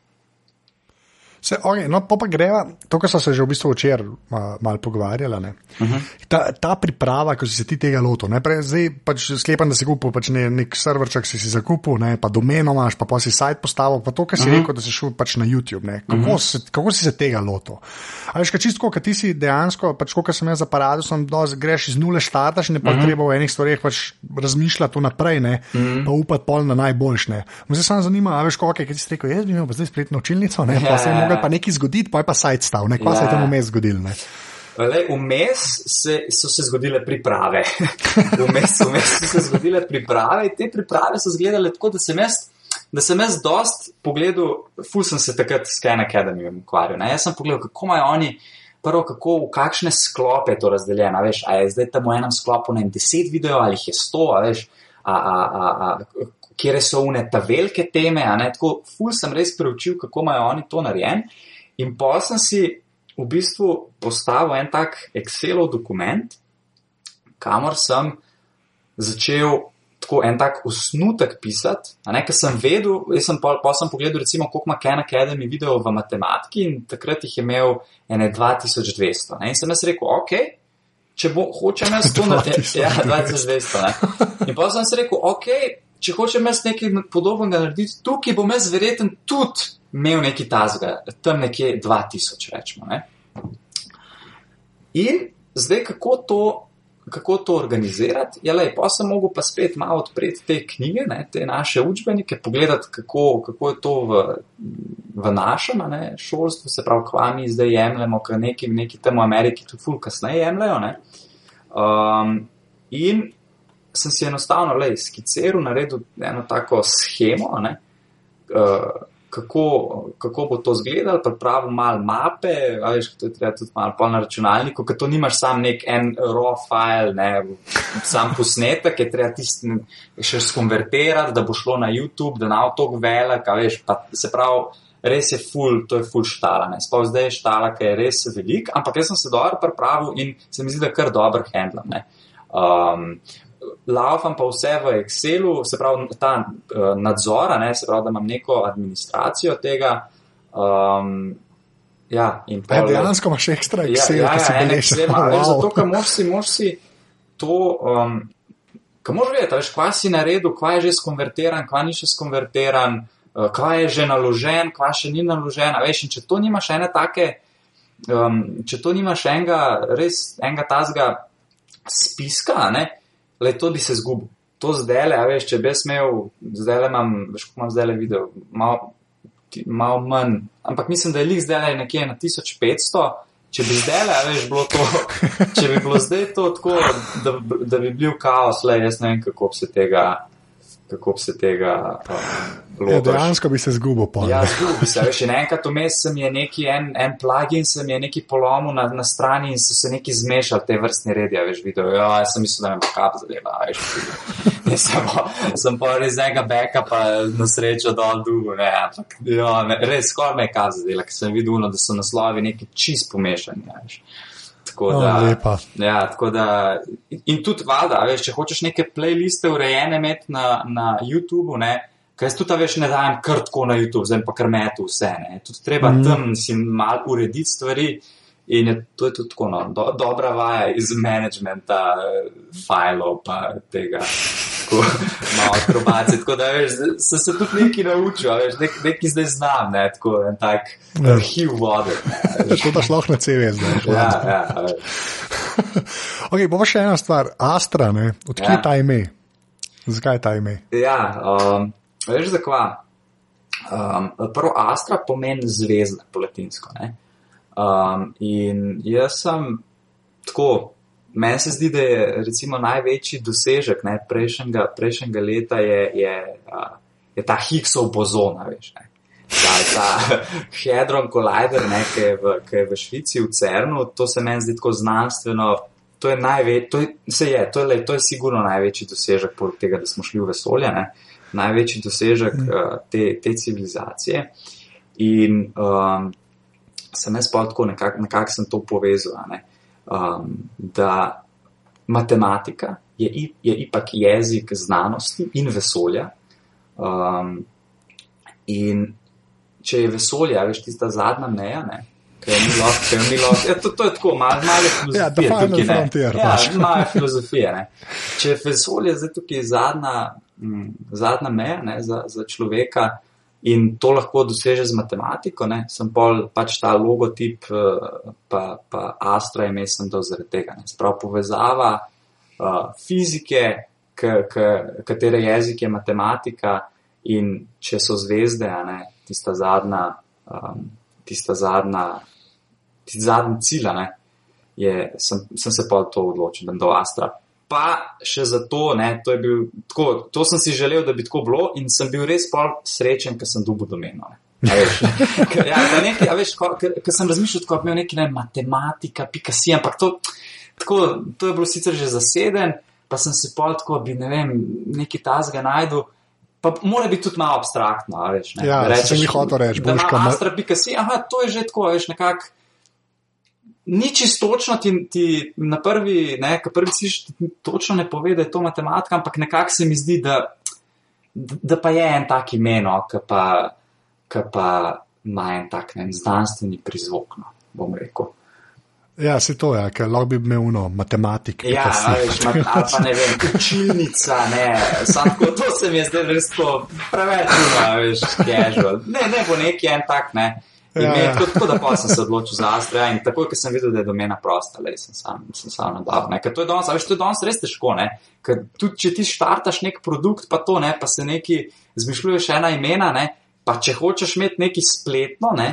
Se, okay, no, pa, pa greva, to, kar smo se že v bistvu včeraj ma, malo pogovarjali. Uh Mhm. -huh. ta, ta priprava, ko si se ti tega lotil, ne, prej, zdaj pač sklepam, da si kupil pač ne, nek serverček, si si zakupil, ne, pa domeno imaš, pa, pa si sajt postavil, pa to, kar si uh -huh. rekel, da si šel pač na YouTube. Ne, kako, uh -huh. se, kako si se tega lotil? A veš, kaj čisto, ker ti si dejansko, pač kot sem jaz za paradusom, greš iz nule štartaš, ne pa uh -huh. treba v enih stvareh pač razmišljati vnaprej, ne, uh -huh. pa upati pol na najboljšne. Me se samo zanima, a veš, kako je, kaj ti si rekel, jaz bi imel zdaj spletno učilnico, ne, pa se je Ja. mogel pa nekaj zgoditi, pa je pa sajt stav, ne, kva se je Ja. tam vmes zgodilo. Vmes se, so se zgodile priprave. Vmes, vmes so se zgodile priprave in te priprave so izgledale tako, da sem jaz, da sem jaz dost pogledal, ful sem se takrat s Khan Academy ukvarjal. Ne? Jaz sem pogledal, kako imajo oni. Prvo, kako, v kakšne sklope je to razdeljeno. Veš, a je zdaj tam v enem sklopu ne vem, deset videov ali jih je sto, a veš, a, a, a, a, kje so une ta velike teme. a ne. Tako, ful sem res preučil, kako imajo oni to narejen. In pa sem si v bistvu postavil en tak Excelov dokument, kamor sem začel tako en tak osnutek pisati, a ne, ker sem vedel, jaz sem pa, pa sem pogledal recimo, koliko ima Khan Academy video v matematiki in takrat jih je imel ene 2200. Ne, in sem jaz rekel, ok, če bo, hočem jaz to narediti, ja, 2200. Ne. In pa sem si rekel, ok, če hočem jaz nekaj podobnega narediti, tukaj bom jaz verjeten tudi imel neki tazga, tam nekje 2000, rečemo. Ne. In zdaj, kako to, kako to organizirati? Ja, lej, pa sem mogel pa spet malo odpreti te knjige, ne, te naše učbenike, pogledati, kako, kako je to v, v našem ne, šolstvu, se pravi, kva mi zdaj jemljemo, ker neki, neki tam v Ameriki tudi ful kasneje jemljajo. Ne. Um, in sem si enostavno lej, skiciral, naredil eno tako schemo. Ne, uh, kako, kako bo to izgledalo, pripravil malo mape, veš, to je treba tudi malo na računalniku, ker to nimaš sam nek en raw file, ne, sam posnetek, je treba tisti še skonvertirati, da bo šlo na YouTube, da nav tako velik, veš, pa se pravi, res je full, to je full štala. Ne. Sploh zdaj je štala, ki je res velik, ampak jaz sem se dobro pripravil in se mi zdi, da kar dobro handlam. ne. Um, Laufam pa vse v Excelu, se pravi ta uh, nadzora, ne, se pravi, da imam neko administracijo tega. Um, ja, in Ja, pol- dejansko imaš ekstra Excel, ja, ki si ja, en beležiš. Excel ima, veš, Zato, ker moraš si, moraš si to, um, ker moraš vedeti, veš, kva si naredil, kva je že skonvertiran, kva ni še skonvertiran, uh, kva je že naložen, kva še ni naložen. Veš, in če to nimaš ene take, um, če to nimaš enega, res enega tazga spiska, ne, le to bi se zgubil. To zdaj le, a veš, če bi jaz imel, zdaj le imam, veš, kako imam zdaj le video, malo malo manj, ampak mislim, da je lik zdaj nekje na 1500. Če bi zdaj, a veš, bilo to, če bi bilo zdaj to tako, da, da bi bil kaos, le jaz ne vem, kako bi se tega, kako bi se tega um, Ja, dejansko bi se zgubil. pol. Ja, zgubi se, veš, in enkrat vmes sem je neki en, en plugin, sem je neki polomil na, na strani in so se neki zmešali te vrstne redi, a veš, video. Ja, jaz sem mislil, da me bo kap zadela, veš. Sem, pa- sem pa res enega backupa na srečo dol dugo, ne, ampak, ja, ne, res skoraj me je kap zadela, ker sem videl, no, da so naslovi neki čist pomešani, veš. Tako O, da, lepa. ja, tako da, in tudi valjda, a veš, če hočeš neke playliste urejene imeti na, na YouTubu, ne, Kaj jaz tudi, a veš, ne dajem kar tako na YouTube, zdaj pa kar metu vse. Ne. Tudi treba mm. tam si mal urediti stvari in je, to je tudi tako, no, do, dobra vaja iz managementa eh, fajlov pa tega. Tako, malo akrobacije, tako da veš, sem se tudi nekaj naučil, veš, nek, nekaj zdaj znam, ne, tako en tak Ja. arhiv vode. Ne, To daš lahko na CV zdaj. ja, ja. Okay, bo še ena stvar, Astra, ne? odkje Ja. ta ime? Zakaj ta ime? Ja, um, veš zakva? Um, prvo Astra pomeni zvezda po latinsko. Ne? Um, in jaz sem tako, meni se zdi, da je recimo največji dosežek ne, prejšnjega, prejšnjega leta je, je, uh, je ta Higgsov bozon, veš. Ne? Ta, ta Hadron Collider, ne, ki, je v, ki je v Švici, v Cernu, to se meni zdi tako znanstveno. To je, največ, to, je, se je, to, je, lej, to je sigurno največji dosežek, poleg tega, da smo šli v vesolje, ne, največji dosežek uh, te, te civilizacije. In um, sem jaz pa tako nekako nekak sem to povezal, ne, um, da matematika je, je ipak jezik znanosti in vesolja. Um, in če je vesolje, veš, tista zadnja meja, ne, jo mi lahko, jo mi lahko, ja, to, to je tako, malo, malo Ja, filozofije final tukaj, ne. frontier, Ja, pač. malo filozofije, ne. Če je vesolje zdaj tukaj zadnja, mm, zadnja meja, ne, za, za človeka, In to lahko doseže z matematiko, ne? sem pol pač ta logotip, eh, pa, pa Astra ime sem dal zaradi tega. Ne? Sprav povezava uh, fizike, k, k, katere jezik je matematika in če so zvezde, ne, tista zadnja, um, tista zadnja, tisti zadnji cilj, a ne, je, sem, sem se pa to odločil, da bom dal Astra. Pa še zato, ne, to, je bil, tako, to sem si želel, da bi tako bilo, in sem bil res pol srečen, ker sem dubo domeno. ne. Ker- ja, nekaj, a veš, ko- ker ker sem razmišljal, kot bi imel nekaj ne, matematika, pika si, ampak to, tako, to je bilo sicer že zaseden, pa sem si pol tako, bi ne vem, nekaj tazga najdel. Pa mora biti tudi malo abstraktno, veš. Ne, Ja, Da saj mi hotel reči, boš ima ka ma- Astra, pika si, aha, to je že tako, veš, nekako. Ni čisto točno ti, ti na prvi, ne, ki prvi si točno ne pove, da je to matematika, ampak nekako se mi zdi, da, da pa je en tak imeno, ki pa, ki pa ima en tak ne, znanstveni prizvok, no, bom rekel. Ja, se to je, ker lahko bi imel uno matematiko. Ja, veš, ma, ali pa ne vem, učilnica, ne, sam tako, to se mi je zdaj res tako preveč, no, veš, casual. Ne, ne bo neki en tak, ne. In Ja, ja, tako, tako da pa sem se odločil za Astra in takoj, ko sem videl, da je domena prosta, le sem sam, sem sam nadal. Ne. Ker to je danes, veš, to je danes res težko, ne. Ker tudi, če ti štartaš nek produkt, pa to, ne, pa se neki zmišljuješ ena imena, ne, pa če hočeš imeti neki spletno, ne,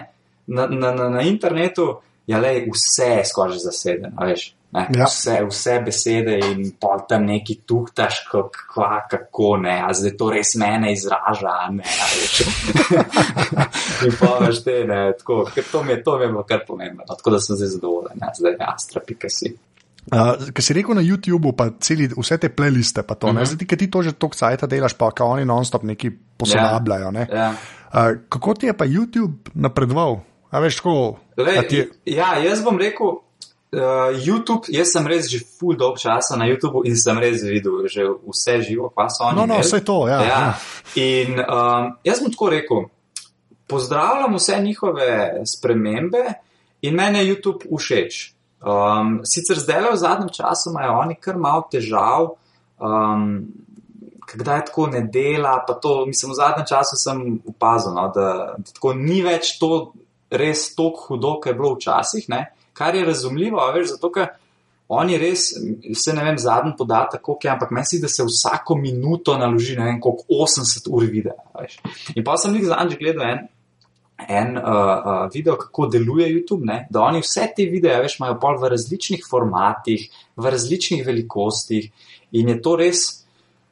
na, na, na, na internetu, ja, le, vse je skoraj zasedeno, veš. Ne, Ja. vse, vse besede in pol tam neki tuhtaš, kako, kako ne, a zdaj to res mene izraža, ne. a veš. in pa veš te, ne, tako, ker to mi je, to mi je bilo kar pomembno, no, tako da sem zdaj zadovoljen, ja, zdaj je astra.si. Uh, Ker si rekel na YouTubu, pa celi, vse te playliste, pa to, uh Mhm. -huh. ne, zdaj, ki ti to že toliko cajta delaš, pa kao oni non-stop neki posodabljajo. ne. Ja. Uh, kako ti je pa YouTube napredoval? A veš, kako? Lej, ti je... Ja, jaz bom rekel, uh, YouTube, jaz sem res že full dolg časa na YouTubu in sem res videl že vse živo, pa so oni. No, no, vse to, ja. ja. In um, jaz bom tako rekel, pozdravljam vse njihove spremembe in meni je YouTube všeč. Um, sicer zdaj le v zadnjem času imajo oni kar malo težav. Um, Kdaj tako ne dela, pa to, mislim, v zadnjem času sem opazil, no, da, da tako ni več to res tako hudo, kot je bilo včasih, ne? Kar je razumljivo, veš, zato ker oni res, se ne vem, zadnji podatek, koliko je, ampak meni se, da se vsako minuto naloži, ne vem, koliko 80 ur videa. Veš. In pa sem jih zadnjič gledal en, en uh, uh, video, kako deluje YouTube, ne? da oni vse te videe, veš, imajo pol v različnih formatih, v različnih velikostih in je to res.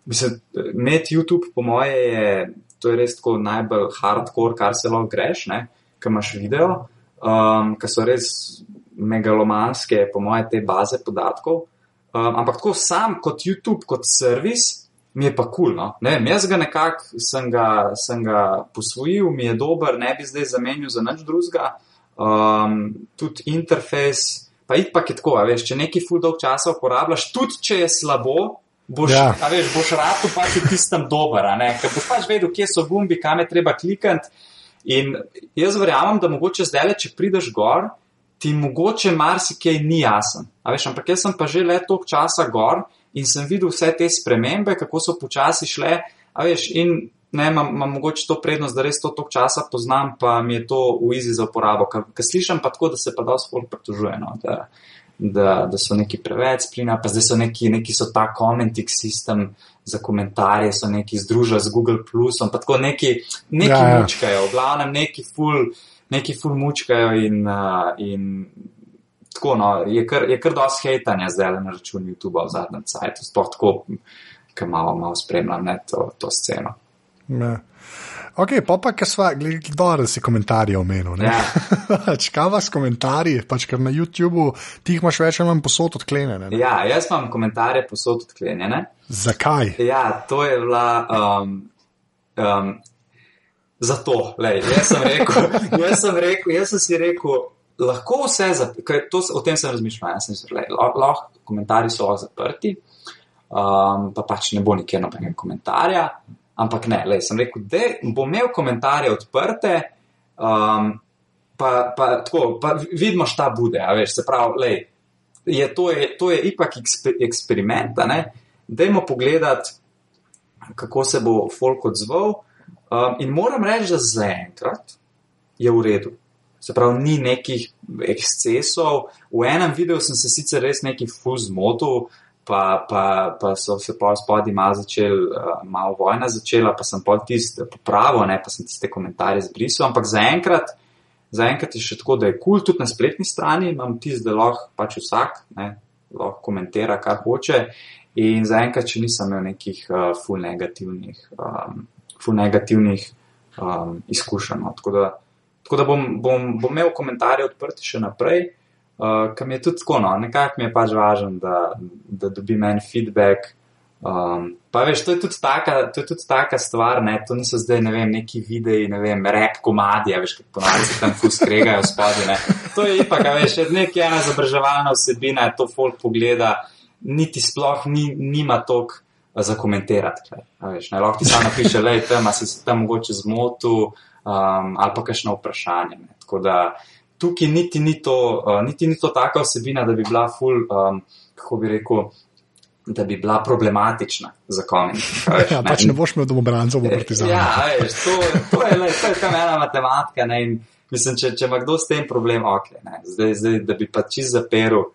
Mislim, imeti YouTube, po moje, je, to je res tako najbolj hardcore, kar se lahko greš, ki imaš video, um, ki so res megalomanske, po moje, te baze podatkov. Um, ampak tako sam kot YouTube, kot servis, mi je pa kul. Cool, no? Ne vem, jaz ga nekako sem, sem ga posvojil, mi je dober, ne bi zdaj zamenil za nič drugega. Um, tudi interfejs, pa ipak je tako, veš, če neki full dolg časa uporabljaš, tudi če je slabo. Boš, ja. veš, boš rado pač v tistem dober, ker boš pač vedel, kje so gumbi, kam je treba klikati. In jaz verjamem, da mogoče zdaj, če prideš gor, ti mogoče marsikaj ni jasen. Veš, ampak jaz sem pa že le toliko časa gor in sem videl vse te spremembe, kako so počasi šle. Veš, in ne, imam, imam mogoče to prednost, da res to toliko časa poznam, pa mi je to v izi za uporabo. Ker slišim pa tako, da se pa dosti folk pritožuje. No, da, Da, da so neki preveč splina, pa zdaj so neki, neki so ta commenting sistem za komentarje, so neki združili z Google Plusom, pa tako neki, neki ja, ja. mučkajo, v glavnem neki full, neki full mučkajo in, uh, in tako, no, je kar, je kar dosti hejtanja zdaj na račun YouTube v zadnjem cajtu, sploh tako, ker malo, malo spremljam ne, to, to sceno. Ja. Ok, pa pa, ker sva, kdo da si komentarje omenil. Ja. Čkaj vas komentarji, pač ker na YouTubu ti jih imaš več ali manj posod odklenjene. Ne? Ja, jaz imam komentarje posod odklenjene. Zakaj? Ja, to je bila. Um, um, zato, lej, jaz sem rekel, jaz sem rekel, jaz sem si rekel, lahko vse zaprti, o tem sem razmišljal, jaz sem si rekel, lahko komentarji so zaprti, um, pa pač ne bo nikjer nobenega komentarja. Ampak ne, le, sem rekel, da bom imel komentarje odprte, um, pa, pa, tako, pa vidimo, šta bude. Veš, se pravi, le, je, to, je, to je ipak eksper, eksperiment, da jemo pogledati, kako se bo folk odzval. Um, in moram reči, da zaenkrat je v redu. Se pravi, ni nekih ekscesov. V enem videu sem se sicer res neki fuz motil pa, pa, pa so se pa spodaj malo začeli, uh, malo vojna začela, pa sem pol tiste popravil, ne, pa sem tiste komentarje zbrisal, ampak zaenkrat, zaenkrat je še tako, da je kul, cool, tudi na spletni strani imam tiste, da lahko pač vsak, ne, lahko komentira, kar hoče in zaenkrat, če nisem imel nekih uh, full negativnih, um, full negativnih um, izkušenj. No. Tako da, tako da bom, bom, bom imel komentarje odprti še naprej. Uh, Kam je tudi tako, no, nekako mi je pač važno, da, da dobim en feedback. Um, pa veš, to je tudi taka, to je tudi taka stvar, ne, to niso zdaj, ne vem, neki videi, ne vem, rep komadi, veš, kot ponovadi se tam fus kregajo spodaj, ne. To je ipak, veš, nekaj ena izobraževalna vsebina, to folk pogleda, niti sploh ni, nima tok za komentirati, veš, ne, lahko ti samo napiše, lej, tam, si se tam mogoče zmotil, um, ali pa kakšno vprašanje, ne, tako da, tukaj niti ni to, uh, niti ni to taka osebina, da bi bila ful, um, kako bi rekel, da bi bila problematična za komentar. Ja, pač ne boš imel domobrancev v Partizanu. Ja, veš, to, to je le, to je kam ena matematika. Ne, in, mislim, če, če ima kdo s tem problem, ok, ne, zdaj, zdaj, da bi pa čist zaperil,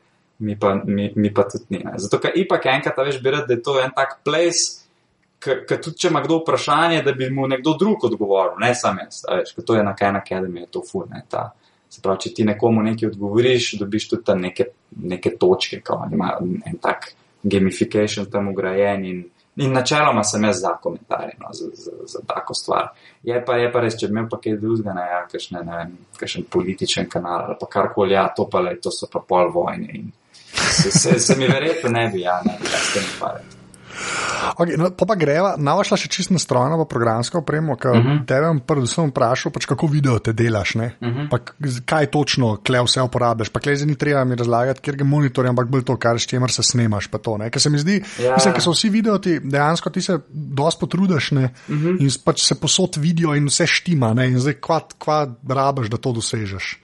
mi pa, mi, mi pa tudi ni. Ne. Zato, ker ipak enkrat, veš, bi rad, da je to en tak place, ker tudi če ima kdo vprašanje, da bi mu nekdo drug odgovoril, ne samo jaz, veš, ker to je na Khan Academy, je to fur, ne, ta. Se pravi, če ti nekomu nekaj odgovoriš, dobiš tudi tam neke, neke točke, ko ima en tak gamification tam ugrajen in, in načeloma sem jaz za komentarje, no, za, za, za tako stvar. Je pa, je pa res, če bi imel pa kaj drugega, ne, ja, kakšne, ne vem, kakšen političen kanal ali pa karkoli, ja, to pa le, to so pa pol vojne in se, se, se mi verjetno ne bi, ja, ne bi, ja, s tem ukvarjati. Okay, no, pa pa greva, navašla še čisto strojno v programsko opremo, ker uh Mhm. -huh. tebe predvsem vprašal, pač kako video te delaš, uh Mhm. -huh. pa kaj točno kle vse uporabljaš. Pa klej ni treba mi razlagati, ker ga monitorja, ampak bolj to, kar s čimer se snemaš. pa To, ne. ker se mi zdi, Ja. mislim, ker so vsi videoti, dejansko ti se dosti potrudiš ne, uh Mhm. -huh. in pač se posod vidijo in vse štima. Ne, in zdaj kva, kva rabaš, da to dosežeš.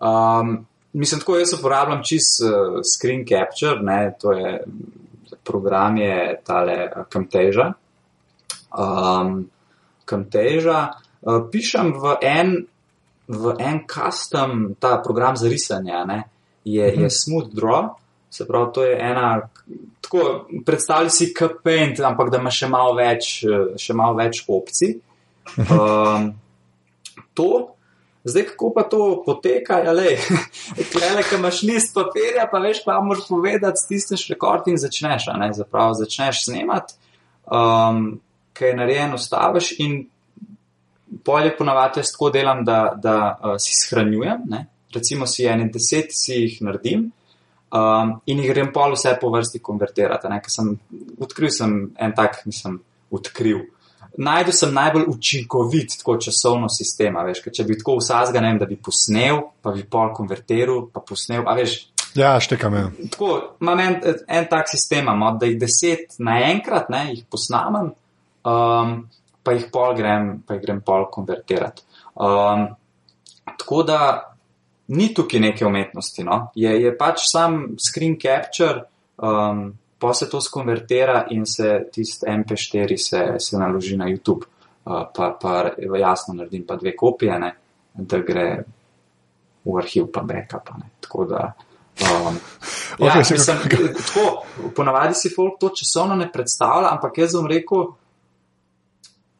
Um, mislim, tako jaz uporabljam čist uh, screen capture, ne, to je program je tale uh, Camtasia. Um, Camtasia. Uh, pišem v en, v en custom, ta program za risanje, ne, je, -huh. je Smooth Draw. Se pravi, to je ena, tako predstavljaj si K-Paint, ampak da ima še malo več, eh, še malo več opcij. Um, to, zdaj kako pa to poteka, je le, ki imaš list papirja, pa veš, pa moraš povedati, stisneš rekord in začneš, ne, zapravo začneš snemati, um, kaj je narejeno, staviš in polje ponavadi jaz tako delam, da, da uh, si shranjujem, ne, recimo si ene deset si jih naredim. Um, in jih grem pol vse po vrsti konvertirati. ne, ker Sem, odkril sem en tak, nisem odkril. Najdu sem najbolj učinkovit tako časovno sistema, veš, ker če bi tako vsazga, ne vem, da bi posnel, pa bi pol konvertiral, pa posnel, a veš, Ja, štekam. Ja. tako, imam en, en tak sistem, imam, da jih deset naenkrat, ne, jih posnamem, um, pa jih pol grem, pa jih grem pol konvertirati. Um, tako da ni tukaj neke umetnosti, no. je, je pač sam screen capture, um, pa se to skonvertira in se tisti MP4 se, se naloži na YouTube, uh, pa, pa jasno naredim pa dve kopije, ne, da gre v arhiv pa backup. Ne. Tako da. Um, ja, se mislim, tako, ponavadi si folk to časovno ne predstavlja, ampak jaz bom rekel,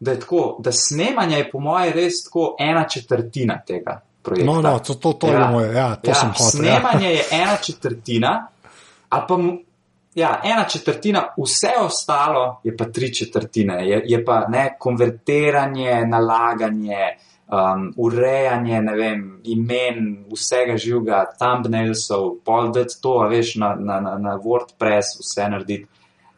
da je tako, da snemanje je po mojem res tako ena četrtina tega projekta. No, no, to, to, to ja. je moje, ja, to ja, sem hotel. Snemanje ja. je ena četrtina, a pa ja, ena četrtina, vse ostalo je pa tri četrtine. Je, je pa ne konvertiranje, nalaganje, um, urejanje, ne vem, imen, vsega živega, thumbnailsov, pol dati to, veš, na, na, na, na WordPress, vse narediti.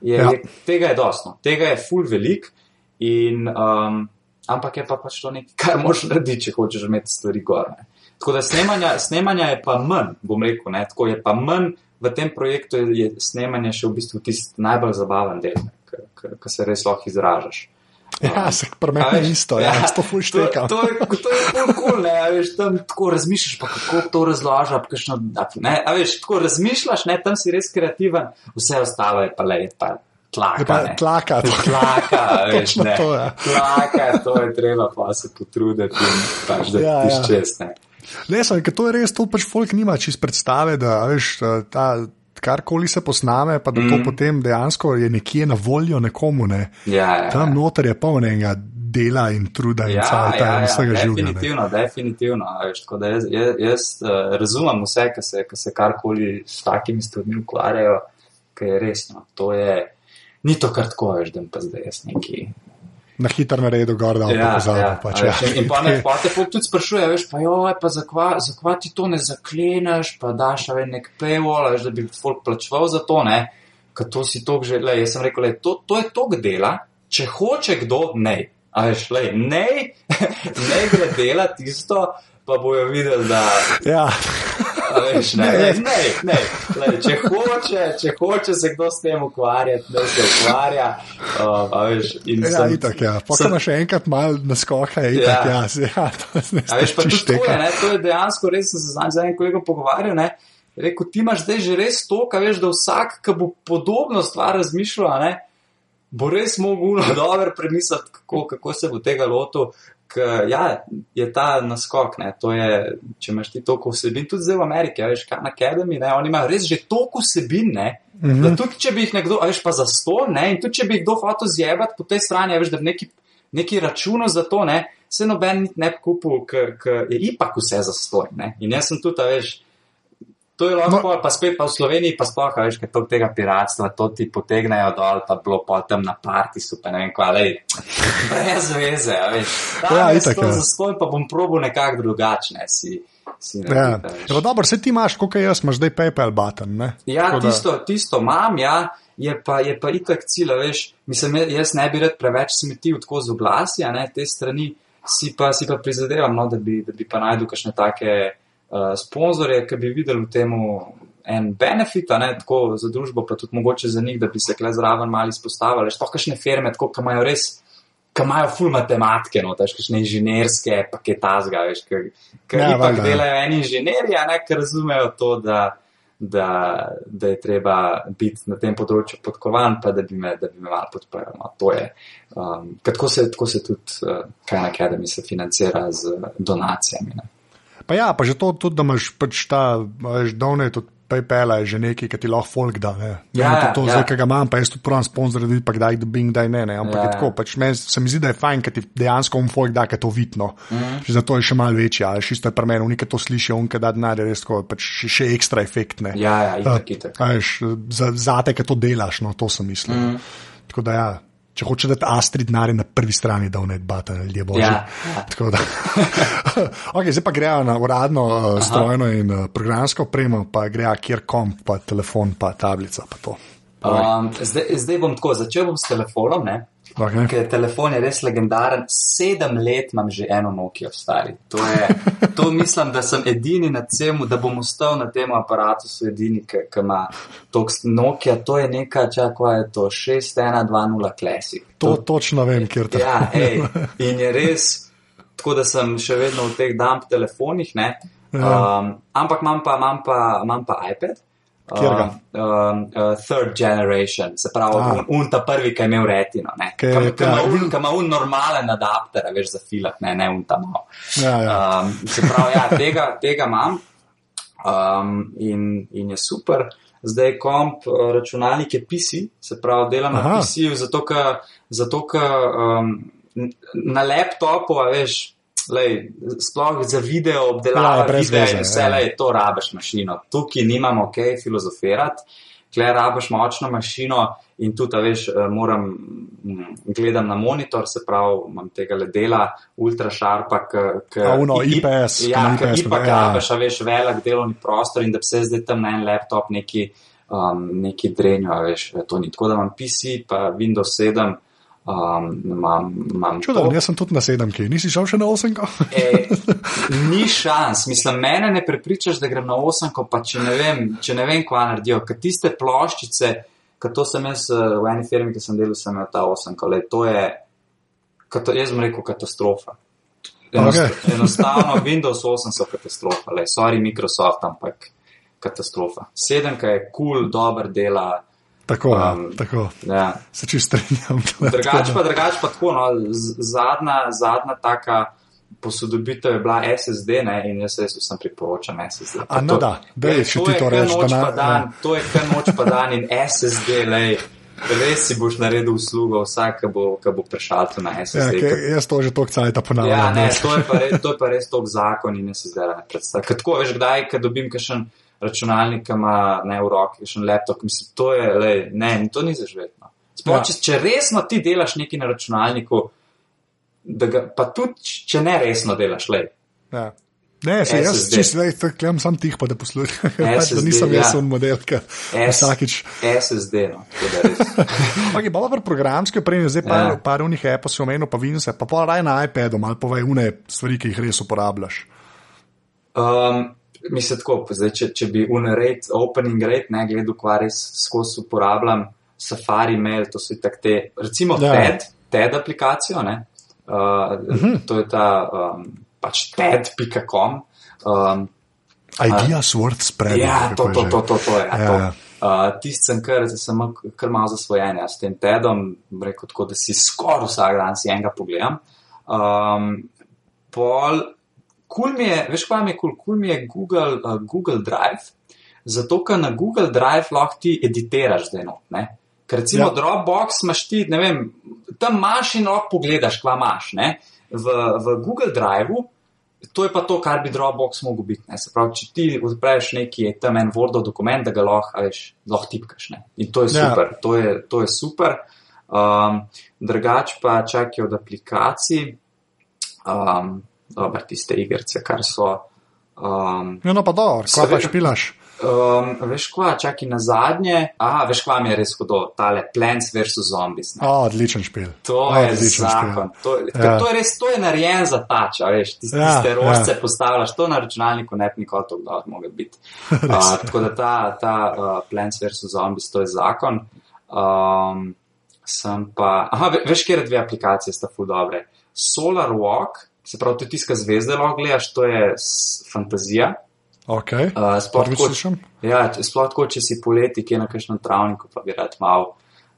Je, Ja. je, tega je dosno, tega je full velik. In, um, ampak je pa pač to nekaj, kar moš narediti, če hočeš imeti stvari gor. Tako da snemanja, snemanja je pa manj, bom rekel, ne, tako je pa manj v tem projektu, je, je snemanje še v bistvu tisti najbolj zabaven del, ki se res lahko izražaš. Ja, se A premeni veš, isto, ja, ja, to fuj štekam. To, to, je- to je ful cool, ne, a veš, tam tako razmišljaš, pa kako to razloža, pa kakšno, ne, a veš, tako razmišljaš, ne, tam si res kreativen, vse ostalo je pa le, je pa tlaka, Je pa ne. tlaka, to- tlaka, veš, ne, to, ja. tlaka, to je treba pa se potruditi in pač, da Ja, ja, ja. tiš čez, ne. Ne, samo, ker to je res, to pač folk nima čist predstave, da veš, ta, karkoli se posname, pa da mm. to Mhm. potem dejansko je nekje na voljo nekomu. Ne. Ja, ja, Tam ja. noter je polnega dela in truda in Ja, cajta ja, in ja, vsega življenja. definitivno, definitivno. a Veš, tako da jaz, jaz, jaz uh, razumem vse, ki se, ki se karkoli s takimi stvarmi ukvarjajo, ker je resno. To je, ni to kar tako, veš, da pa zdaj jaz neki. Na hitro naredu gor, da ja, pozabil. Pač, a ja. in pa ne, pa te tudi sprašuje, veš, pa jo, pa zakva, zakva ti to ne zakleneš, pa daš a veš, nek paywall, veš, da bi folk plačeval za to, ne, ker to si tok že, le, jaz sem rekel, le, to, to je tok dela, če hoče kdo, ne. A veš, le, ne, ne gre delati isto, pa bojo videli, da, Ja. Veš, ne, Ne. ne, ne, ne, le, če hoče, če hoče se kdo s tem ukvarjati, da se ukvarja, uh, veš, Ja, sem- itak, ja. Pa, sem- še enkrat mal naskoka, je itak, ja, Ja. ja, ja to ne A veš, pa tudi to je, ne, to je dejansko res, sem se z enim kolegom pogovarjal, ne, rekel, ti imaš zdaj že res to, kaj veš, da vsak, ki bo podobno stvar razmišljal, ne, bo res mogel dobro premisliti, kako, kako se bo tega lotil. Ker ja, je ta naskok, ne, to je, če imaš ti toliko vsebin, tudi zdaj v Ameriki, veš, Khan Academy, ne, oni imajo res že toliko vsebin, ne, mm -hmm. da tudi če bi jih nekdo, veš, pa za sto, ne, in tudi če bi jih kdo hotel zjebati po tej strani, veš, da bi neki, neki računal za to, ne, se noben ne bi kupil, ker je ipak vse za stoj, ne, in jaz sem tudi, veš, To je lahko, no. pa spet pa v Sloveniji, pa sploh, veš, ker to tega piratstva, to ti potegnejo dol, pa bilo potem na partisu, pa ne vem kva, lej, brez veze, veš. Ja, Tam je itak, to ja. zastoj, pa bom probil nekako drugačne si. si Ja. Ja, pa dobro, se ti imaš, kot jaz, imaš zdaj PayPal button. Ne? Ja, Tako da- tisto, tisto imam, ja, je pa, je pa itak cilj, veš. Mislim, ja- jaz ne bi rad preveč smetil tako z oglasi, a ne te strani, si pa, si pa prizadevam, no, da, bi, da bi pa najdel kakšne take uh, sponzorje, ki bi videli v tem en benefit, ne tako za družbo, pa tudi mogoče za njih, da bi se kle zraven malo izpostavili. Štoh kakšne firme, tako, ki imajo res. Ki imajo ful matematike, no, težko še inženirske, pa kaj tazga, veš, ki Ja, ipak valjda, ja. delajo eni inženirji, a ne, ki razumejo to, da, da, da je treba biti na tem področju podkovan, pa da bi me, da bi me malo podprl. No, to je, um, ker tako se, tako se tudi uh, Khan Academy se financira z donacijami. Ne. Pa ja, pa že to, tudi, da imaš pač ta, veš, donate od PayPala, je že nekaj, ki ti lahko folk da. Ne, Ja, Ne, to, to ja. zdaj, ki ga imam, pa jaz tudi pravim sponzor, da vidim, pa kdaj dobim, kdaj ne. ne ampak Ja, ja, ja. tako, pač meni se mi zdi, da je fajn, ker ti dejansko um folk da, ker je to vidno. Mm. Zato je še malo večji, ali še isto je pri meni, unike to slišijo, unike da denar, je res tako, pač še, še ekstra efekt. Ne. Ja, ja, itak, itak. A veš, za, za te, ki to delaš, no, to sem mislil. Mm. Tako da, ja, če hoče dati Astrid denar, je na prvi strani, da vnet bata, ljudje božji. Ja, ja. Tako da. okay, zdaj pa grejo na uradno uh, strojno in uh, programsko opremo, pa grejo kjer kom, pa telefon, pa tablica. Pa to. um, zdaj, zdaj bom tako, začel bom s telefonom, ne. Okay. Ker telefon je res legendaren. Sedem let imam že eno Nokia stari. To, je, to mislim, da sem edini na celem, da bom ostal na tem aparatu, so edini, ki ima tok Nokia. To je neka, čakaj, je to 6120 Classic. To točno vem, kjer te. Ja, ej, in je res, tako da sem še vedno v teh dump telefonih, ne. Ja. Um, ampak imam pa, imam pa, imam pa iPad. Katerega? Um, um, uh, third generation, se pravi, Ah. un, un ta prvi, ki je imel retino. Ki- ima un- normalen adapter, veš, za filat, ne, ne un ta malo. Ja, ja. Um, se pravi, ja, tega, tega imam um, in, in je super. Zdaj komp, uh, računalnik je PC, se pravi, delam na Aha. PC-ju, zato ker um, na laptopu, veš, lej, sploh za video obdelavo Ja, videa in vse, ja. lej, to rabiš mašino. Tukaj nimamo ok filozofirati, kle rabiš močno mašino in tudi, veš, eh, moram, mm, gledam na monitor, se pravi, imam tega le dela, ultrašarpa, ki A ono, IPS, Ja, ki IPS, ipak ja. rabiš, a veš, velik delovni prostor in da se zdaj tam na en laptop neki, um, neki drenjo, veš, to ni. Tako da imam PC, pa Windows 7, um, imam, imam Čudno, to. jaz sem tudi na sedemki, nisi šel še na osemko? E, ni šans, mislim, mene ne prepričaš, da grem na osemko, pa če ne vem, če ne vem, kva naredijo, ker tiste ploščice, ker to sem jaz eh, v eni firmi, ki sem delal, sem imel ta osemko, le to je, kato, jaz bom rekel, katastrofa. Enost, okay. Enostavno, Windows 8 so katastrofa, le, sorry Microsoft, ampak katastrofa. Sedemka je kul, cool, dober dela. Tako, um, Um, tako. Ja. se čist strinjam. Drugač pa, drugač pa tako, no, zadnja, zadnja taka posodobitev je bila SSD ne, in jaz res vsem priporočam SSD. A, no da, daj, če ti je to rečeš, da na- pa dan, ja. To je kar noč pa dan in SSD, lej, res si boš naredil uslugo vsak, ki bo, ki bo prešaltil na Ja, SSD. ker- jaz to že toliko cajta ponavljam. Ja, ne, to je pa res, to je pa res tok zakon in jaz se zdaj ne predstavljam. Tako, veš, kdaj, ko dobim kakšen računalnik, ki ima ne v roki, kakšen laptop, mislim, to je, lej, ne, to ni zažvetno. Sploh, Ja. ja. če, če resno ti delaš nekaj na računalniku, ga, pa tudi, če ne resno delaš, lej. Ja. Ne, se jaz čisto zdaj klem sam tih, pa da poslušam. Pač, da nisem jaz ja. un model, ki vsakič. SSD, no, tako da res. Okay, pa pri programski opremi, zdaj pa Ja. ja. par unih appov si omenil, pa Vince, pa pa raj na iPadu, malo povej une stvari, ki jih res uporabljaš. Um, mislim tako, zdaj, če, če bi unrate, opening rate, ne gledal, kva res skozi uporabljam, Safari mail, to so tak te, recimo Ja. TED, TED aplikacijo, ne? Uh, uh Mhm. -huh. To je ta um, pač TED.com. Um, Ideas worth spreading. ja, to, to, to, to, to je. Ja, Ja, to. ja. Uh, Tisti sem kar, sem kar malo zasvojen ja, s tem TEDom, rekel tako, da si skoraj vsak dan si enega pogledam. Um, pol, kul mi je, veš, kaj mi je kul, cool? kul mi je Google, uh, Google Drive, zato ker na Google Drive lahko ti editiraš zdaj not, ne. Ker recimo Ja. ja. Dropbox imaš ti, ne vem, tam imaš in lahko pogledaš, kva imaš, ne. V, v Google Driveu To je pa to, kar bi Dropbox mogel biti. Ne? Se pravi, če ti odpreš neki je tam en Wordov dokument, da ga lahko, veš, lahko tipkaš. Ne? In to je Ja. super. To je, to je super. Um, drugač pa čakajo od aplikacij, um, dobro, tiste igrice, kar so. Um, Ja, no, pa dobro, kaj pa špilaš? um, veš kva, čakaj na zadnje. Aha, veš kva mi je res hudo, tale Plants vs. Zombies. Ne? O, odličen špil. To je zakon. To, Ja. to je res, to je narejen za tač, a veš, tiste Ja, ja, rožce ja. postavljaš, to na računalniku ne bi nikoli tako dobro mogel biti. Uh, tako da ta, ta uh, Plants vs. Zombies, to je zakon. Um, sem pa, aha, ve- veš, kje dve aplikacije sta ful dobre. Solar Walk, se pravi, tudi tiska zvezde lahko gledaš, to je fantazija. Ok, Uh, sploh tako-. Ja, če- sploh tako, če si poleti, ki je na kakšnem travniku, pa bi rad mal,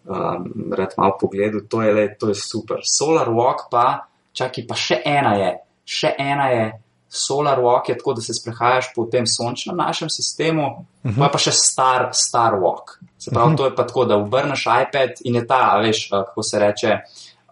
um, rad mal pogledal, to je, le, to je super. Solar Walk pa, čakaj, pa še ena je, še ena je. Solar Walk je tako, da se sprehajaš po tem sončnem našem sistemu, uh -huh. pa je pa še Star, star Walk. Se pravi, uh -huh. to je pa tako, da obrneš iPad in je ta, veš, uh, kako se reče,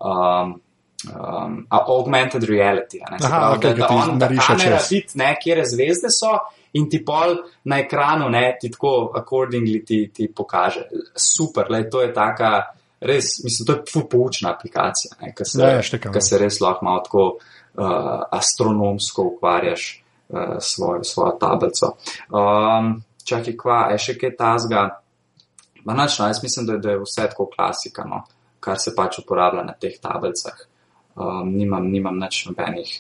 um, um, augmented reality. ne. Aha, pravi, okej, da, da, on, da kamera vidi, ne, kje zvezde so, in ti pol na ekranu, ne, ti tako, accordingly, ti, ti pokaže. Super, le, to je taka, res, mislim, to je ful poučna aplikacija, ne, ki se, Ja, ja, ki se res lahko malo tako uh, astronomsko ukvarjaš uh, s svojo, tablico. Um, čakaj, kva, je še kaj tazga? Ma nič, no, jaz mislim, da, da je vse tako klasika, no, kar se pač uporablja na teh tablicah. Um, nimam, nimam nič nobenih.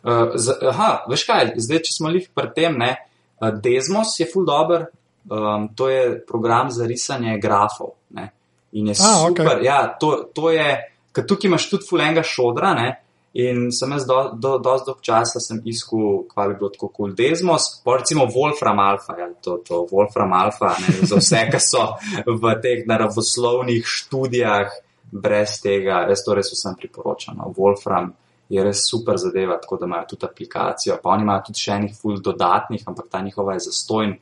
Uh, z, aha, veš kaj, zdaj, če smo lih pri tem, ne, uh, Desmos je full dober, um, to je program za risanje grafov. Ne, in je A, super. okej. Ja, to, to je, ker tukaj imaš tudi fulenga šodra, ne, in sem jaz do, do, dosti dolg časa sem iskal, kva bi bilo tako kul cool. Desmos, pa recimo Wolfram Alpha, ja, to, to Wolfram Alpha, ne, za vse, ki so v teh naravoslovnih študijah, brez tega, jaz to res vsem priporočam. No. Wolfram je res super zadeva, tako da imajo tudi aplikacijo. Pa oni imajo tudi še enih ful dodatnih, ampak ta njihova je zastojn.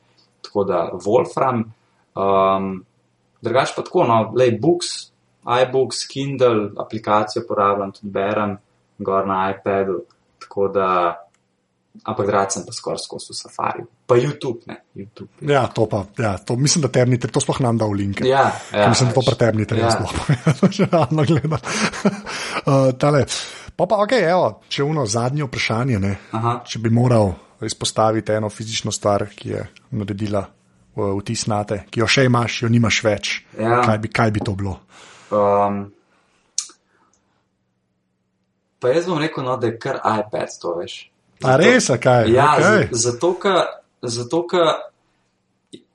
Tako da Wolfram, um, drugač pa tako, no, lej books, iBooks, Kindle, aplikacijo uporabljam, tudi berem, gor na iPadu. Tako da, ampak rad sem pa skoraj skozi Safari. Pa YouTube, ne, YouTube. Ja, to pa, ja, to mislim, da temnite, to sploh nam da v link. Ja, ja, mislim, da to veš. pretemnite, Ja. sploh povedal, že ravno gledam. uh, tale. Pa pa, ok, evo, če uno zadnje vprašanje, ne, Aha. če bi moral izpostaviti eno fizično stvar, ki je naredila uh, vtis na te, ki jo še imaš, jo nimaš več, Ja. kaj, bi, kaj bi to bilo? Um, pa jaz bom rekel, no, da je kar iPad to, veš. A res, a kaj? Ja, okay. z- zato, ker zato, ker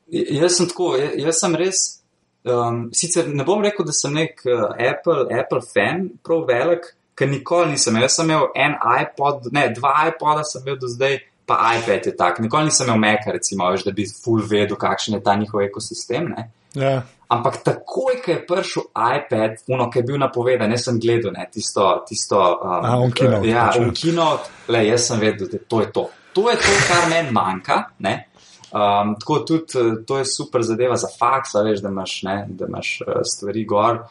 jaz sem tako, ja- jaz sem res. Um, sicer ne bom rekel, da sem nek uh, Apple, Apple fan, prav velik, ker nikoli nisem imel. Jaz sem imel en iPod, ne, dva iPoda sem imel do zdaj, pa iPad je tak. Nikoli nisem imel Maca, recimo, veš, da bi full vedel, kakšen je ta njihov ekosistem. Ne. Ja. Ampak takoj, ko je prišel iPad, uno, ki je bil napovedan, jaz sem gledal ne, tisto. tisto um, A, on keynote, Ja, on keynote, le, jaz sem vedel, da to je to. To je to, kar meni manjka. Ne. Um, tako tudi eh, to je super zadeva za faks, veš, da imaš, ne, da imaš eh, stvari gor.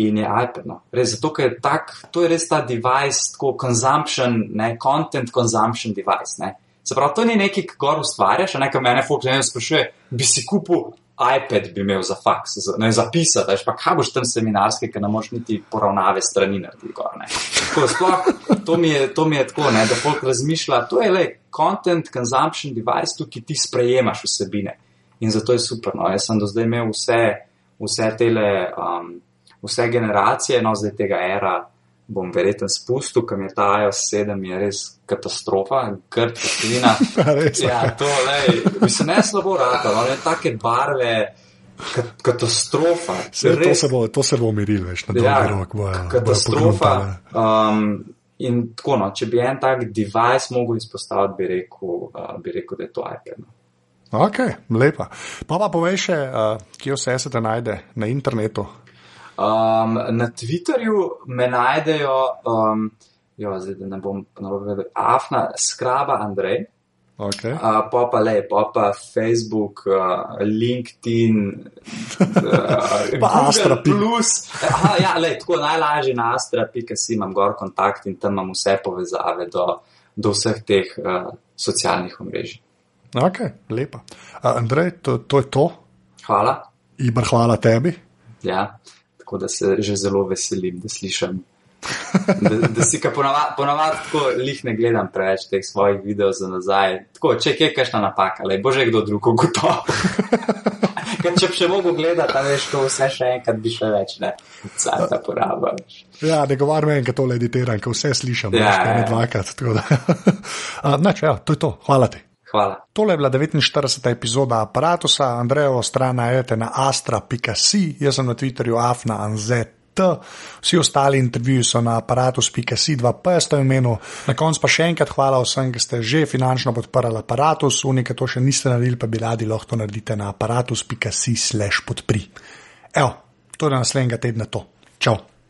In je iPad. No. Res, zato, ker je tak, to je res ta device, tako consumption, ne, content consumption device. Ne. Se pravi, to ni nekaj, kar gor ustvarjaš, nekaj mene folk ne sprašuje, bi si kupil iPad, bi imel za faks, za, ne zapisati, veš, pa kaj boš tam seminarski, ker ne moreš niti poravnave strani narediti gor. Ne. Tako, sploh, to, mi je, to mi je tako, ne, da folk razmišlja, to je le content consumption device, tukaj ti sprejemaš vsebine. In zato je super. No. Jaz sem do zdaj imel vse, vse tele, um, vse generacije, no zdaj tega era bom verjetno spustil, mi je ta iOS 7 je res katastrofa, grd poslina. Res, ja, to, lej, mislim, ne slabo rata, no, ne take barve, ka, katastrofa. Se, to, res, se bo, to se bo umirilo, veš, na dolgi ja, rok. Bojo katastrofa. pogruntale. Um, in tako, no, če bi en tak device mogel izpostaviti, bi rekel, uh, bi rekel da je to iPad. No. Ok, lepa. Pa pa povej še, uh, kje vse se te najde na internetu. Um, na Twitterju me najdejo, um, jo, zdaj da ne bom narobe vedel, Afna, skraba Andrej, Okay. uh, pa pa le, pa pa Facebook, uh, LinkedIn, uh, Pa Astra. Plus. Aha, ja, le, tako najlažje na astra.si imam gor kontakt in tam imam vse povezave do, do vseh teh uh, socialnih omrežij. ok, lepa. Uh, Andrej, to, to je to. Hvala. Ibr, hvala tebi. Ja, tako da se že zelo veselim, da slišim Da, da si ga ponavadi ponavad tako lih ne gledam preveč teh svojih videov za nazaj. Tako, če je kakšna napaka, ali bo že kdo drug ugotovil. Ker če bi še mogel gledati, veš, to vse še enkrat bi še več, ne, vsa ta poraba. Veš. Ja, ne govorim da tole editiram, ker vse slišim, ja, ja, ne dvakrat. Nač, ja, to je to. Hvala ti. Hvala. Tole je bila 49. epizoda aparata, Andrejevo stran najete na astra.si, jaz sem na Twitterju afna.anzet. Vsi ostali intervjuji so na aparatus.si 2P, imenu. Na koncu pa še enkrat hvala vsem, ki ste že finančno podprli aparatus, unike to še niste naredili, pa bi radi lahko to naredite na aparatus.si slash podpri. Evo, to je naslednjega tedna to. Čau!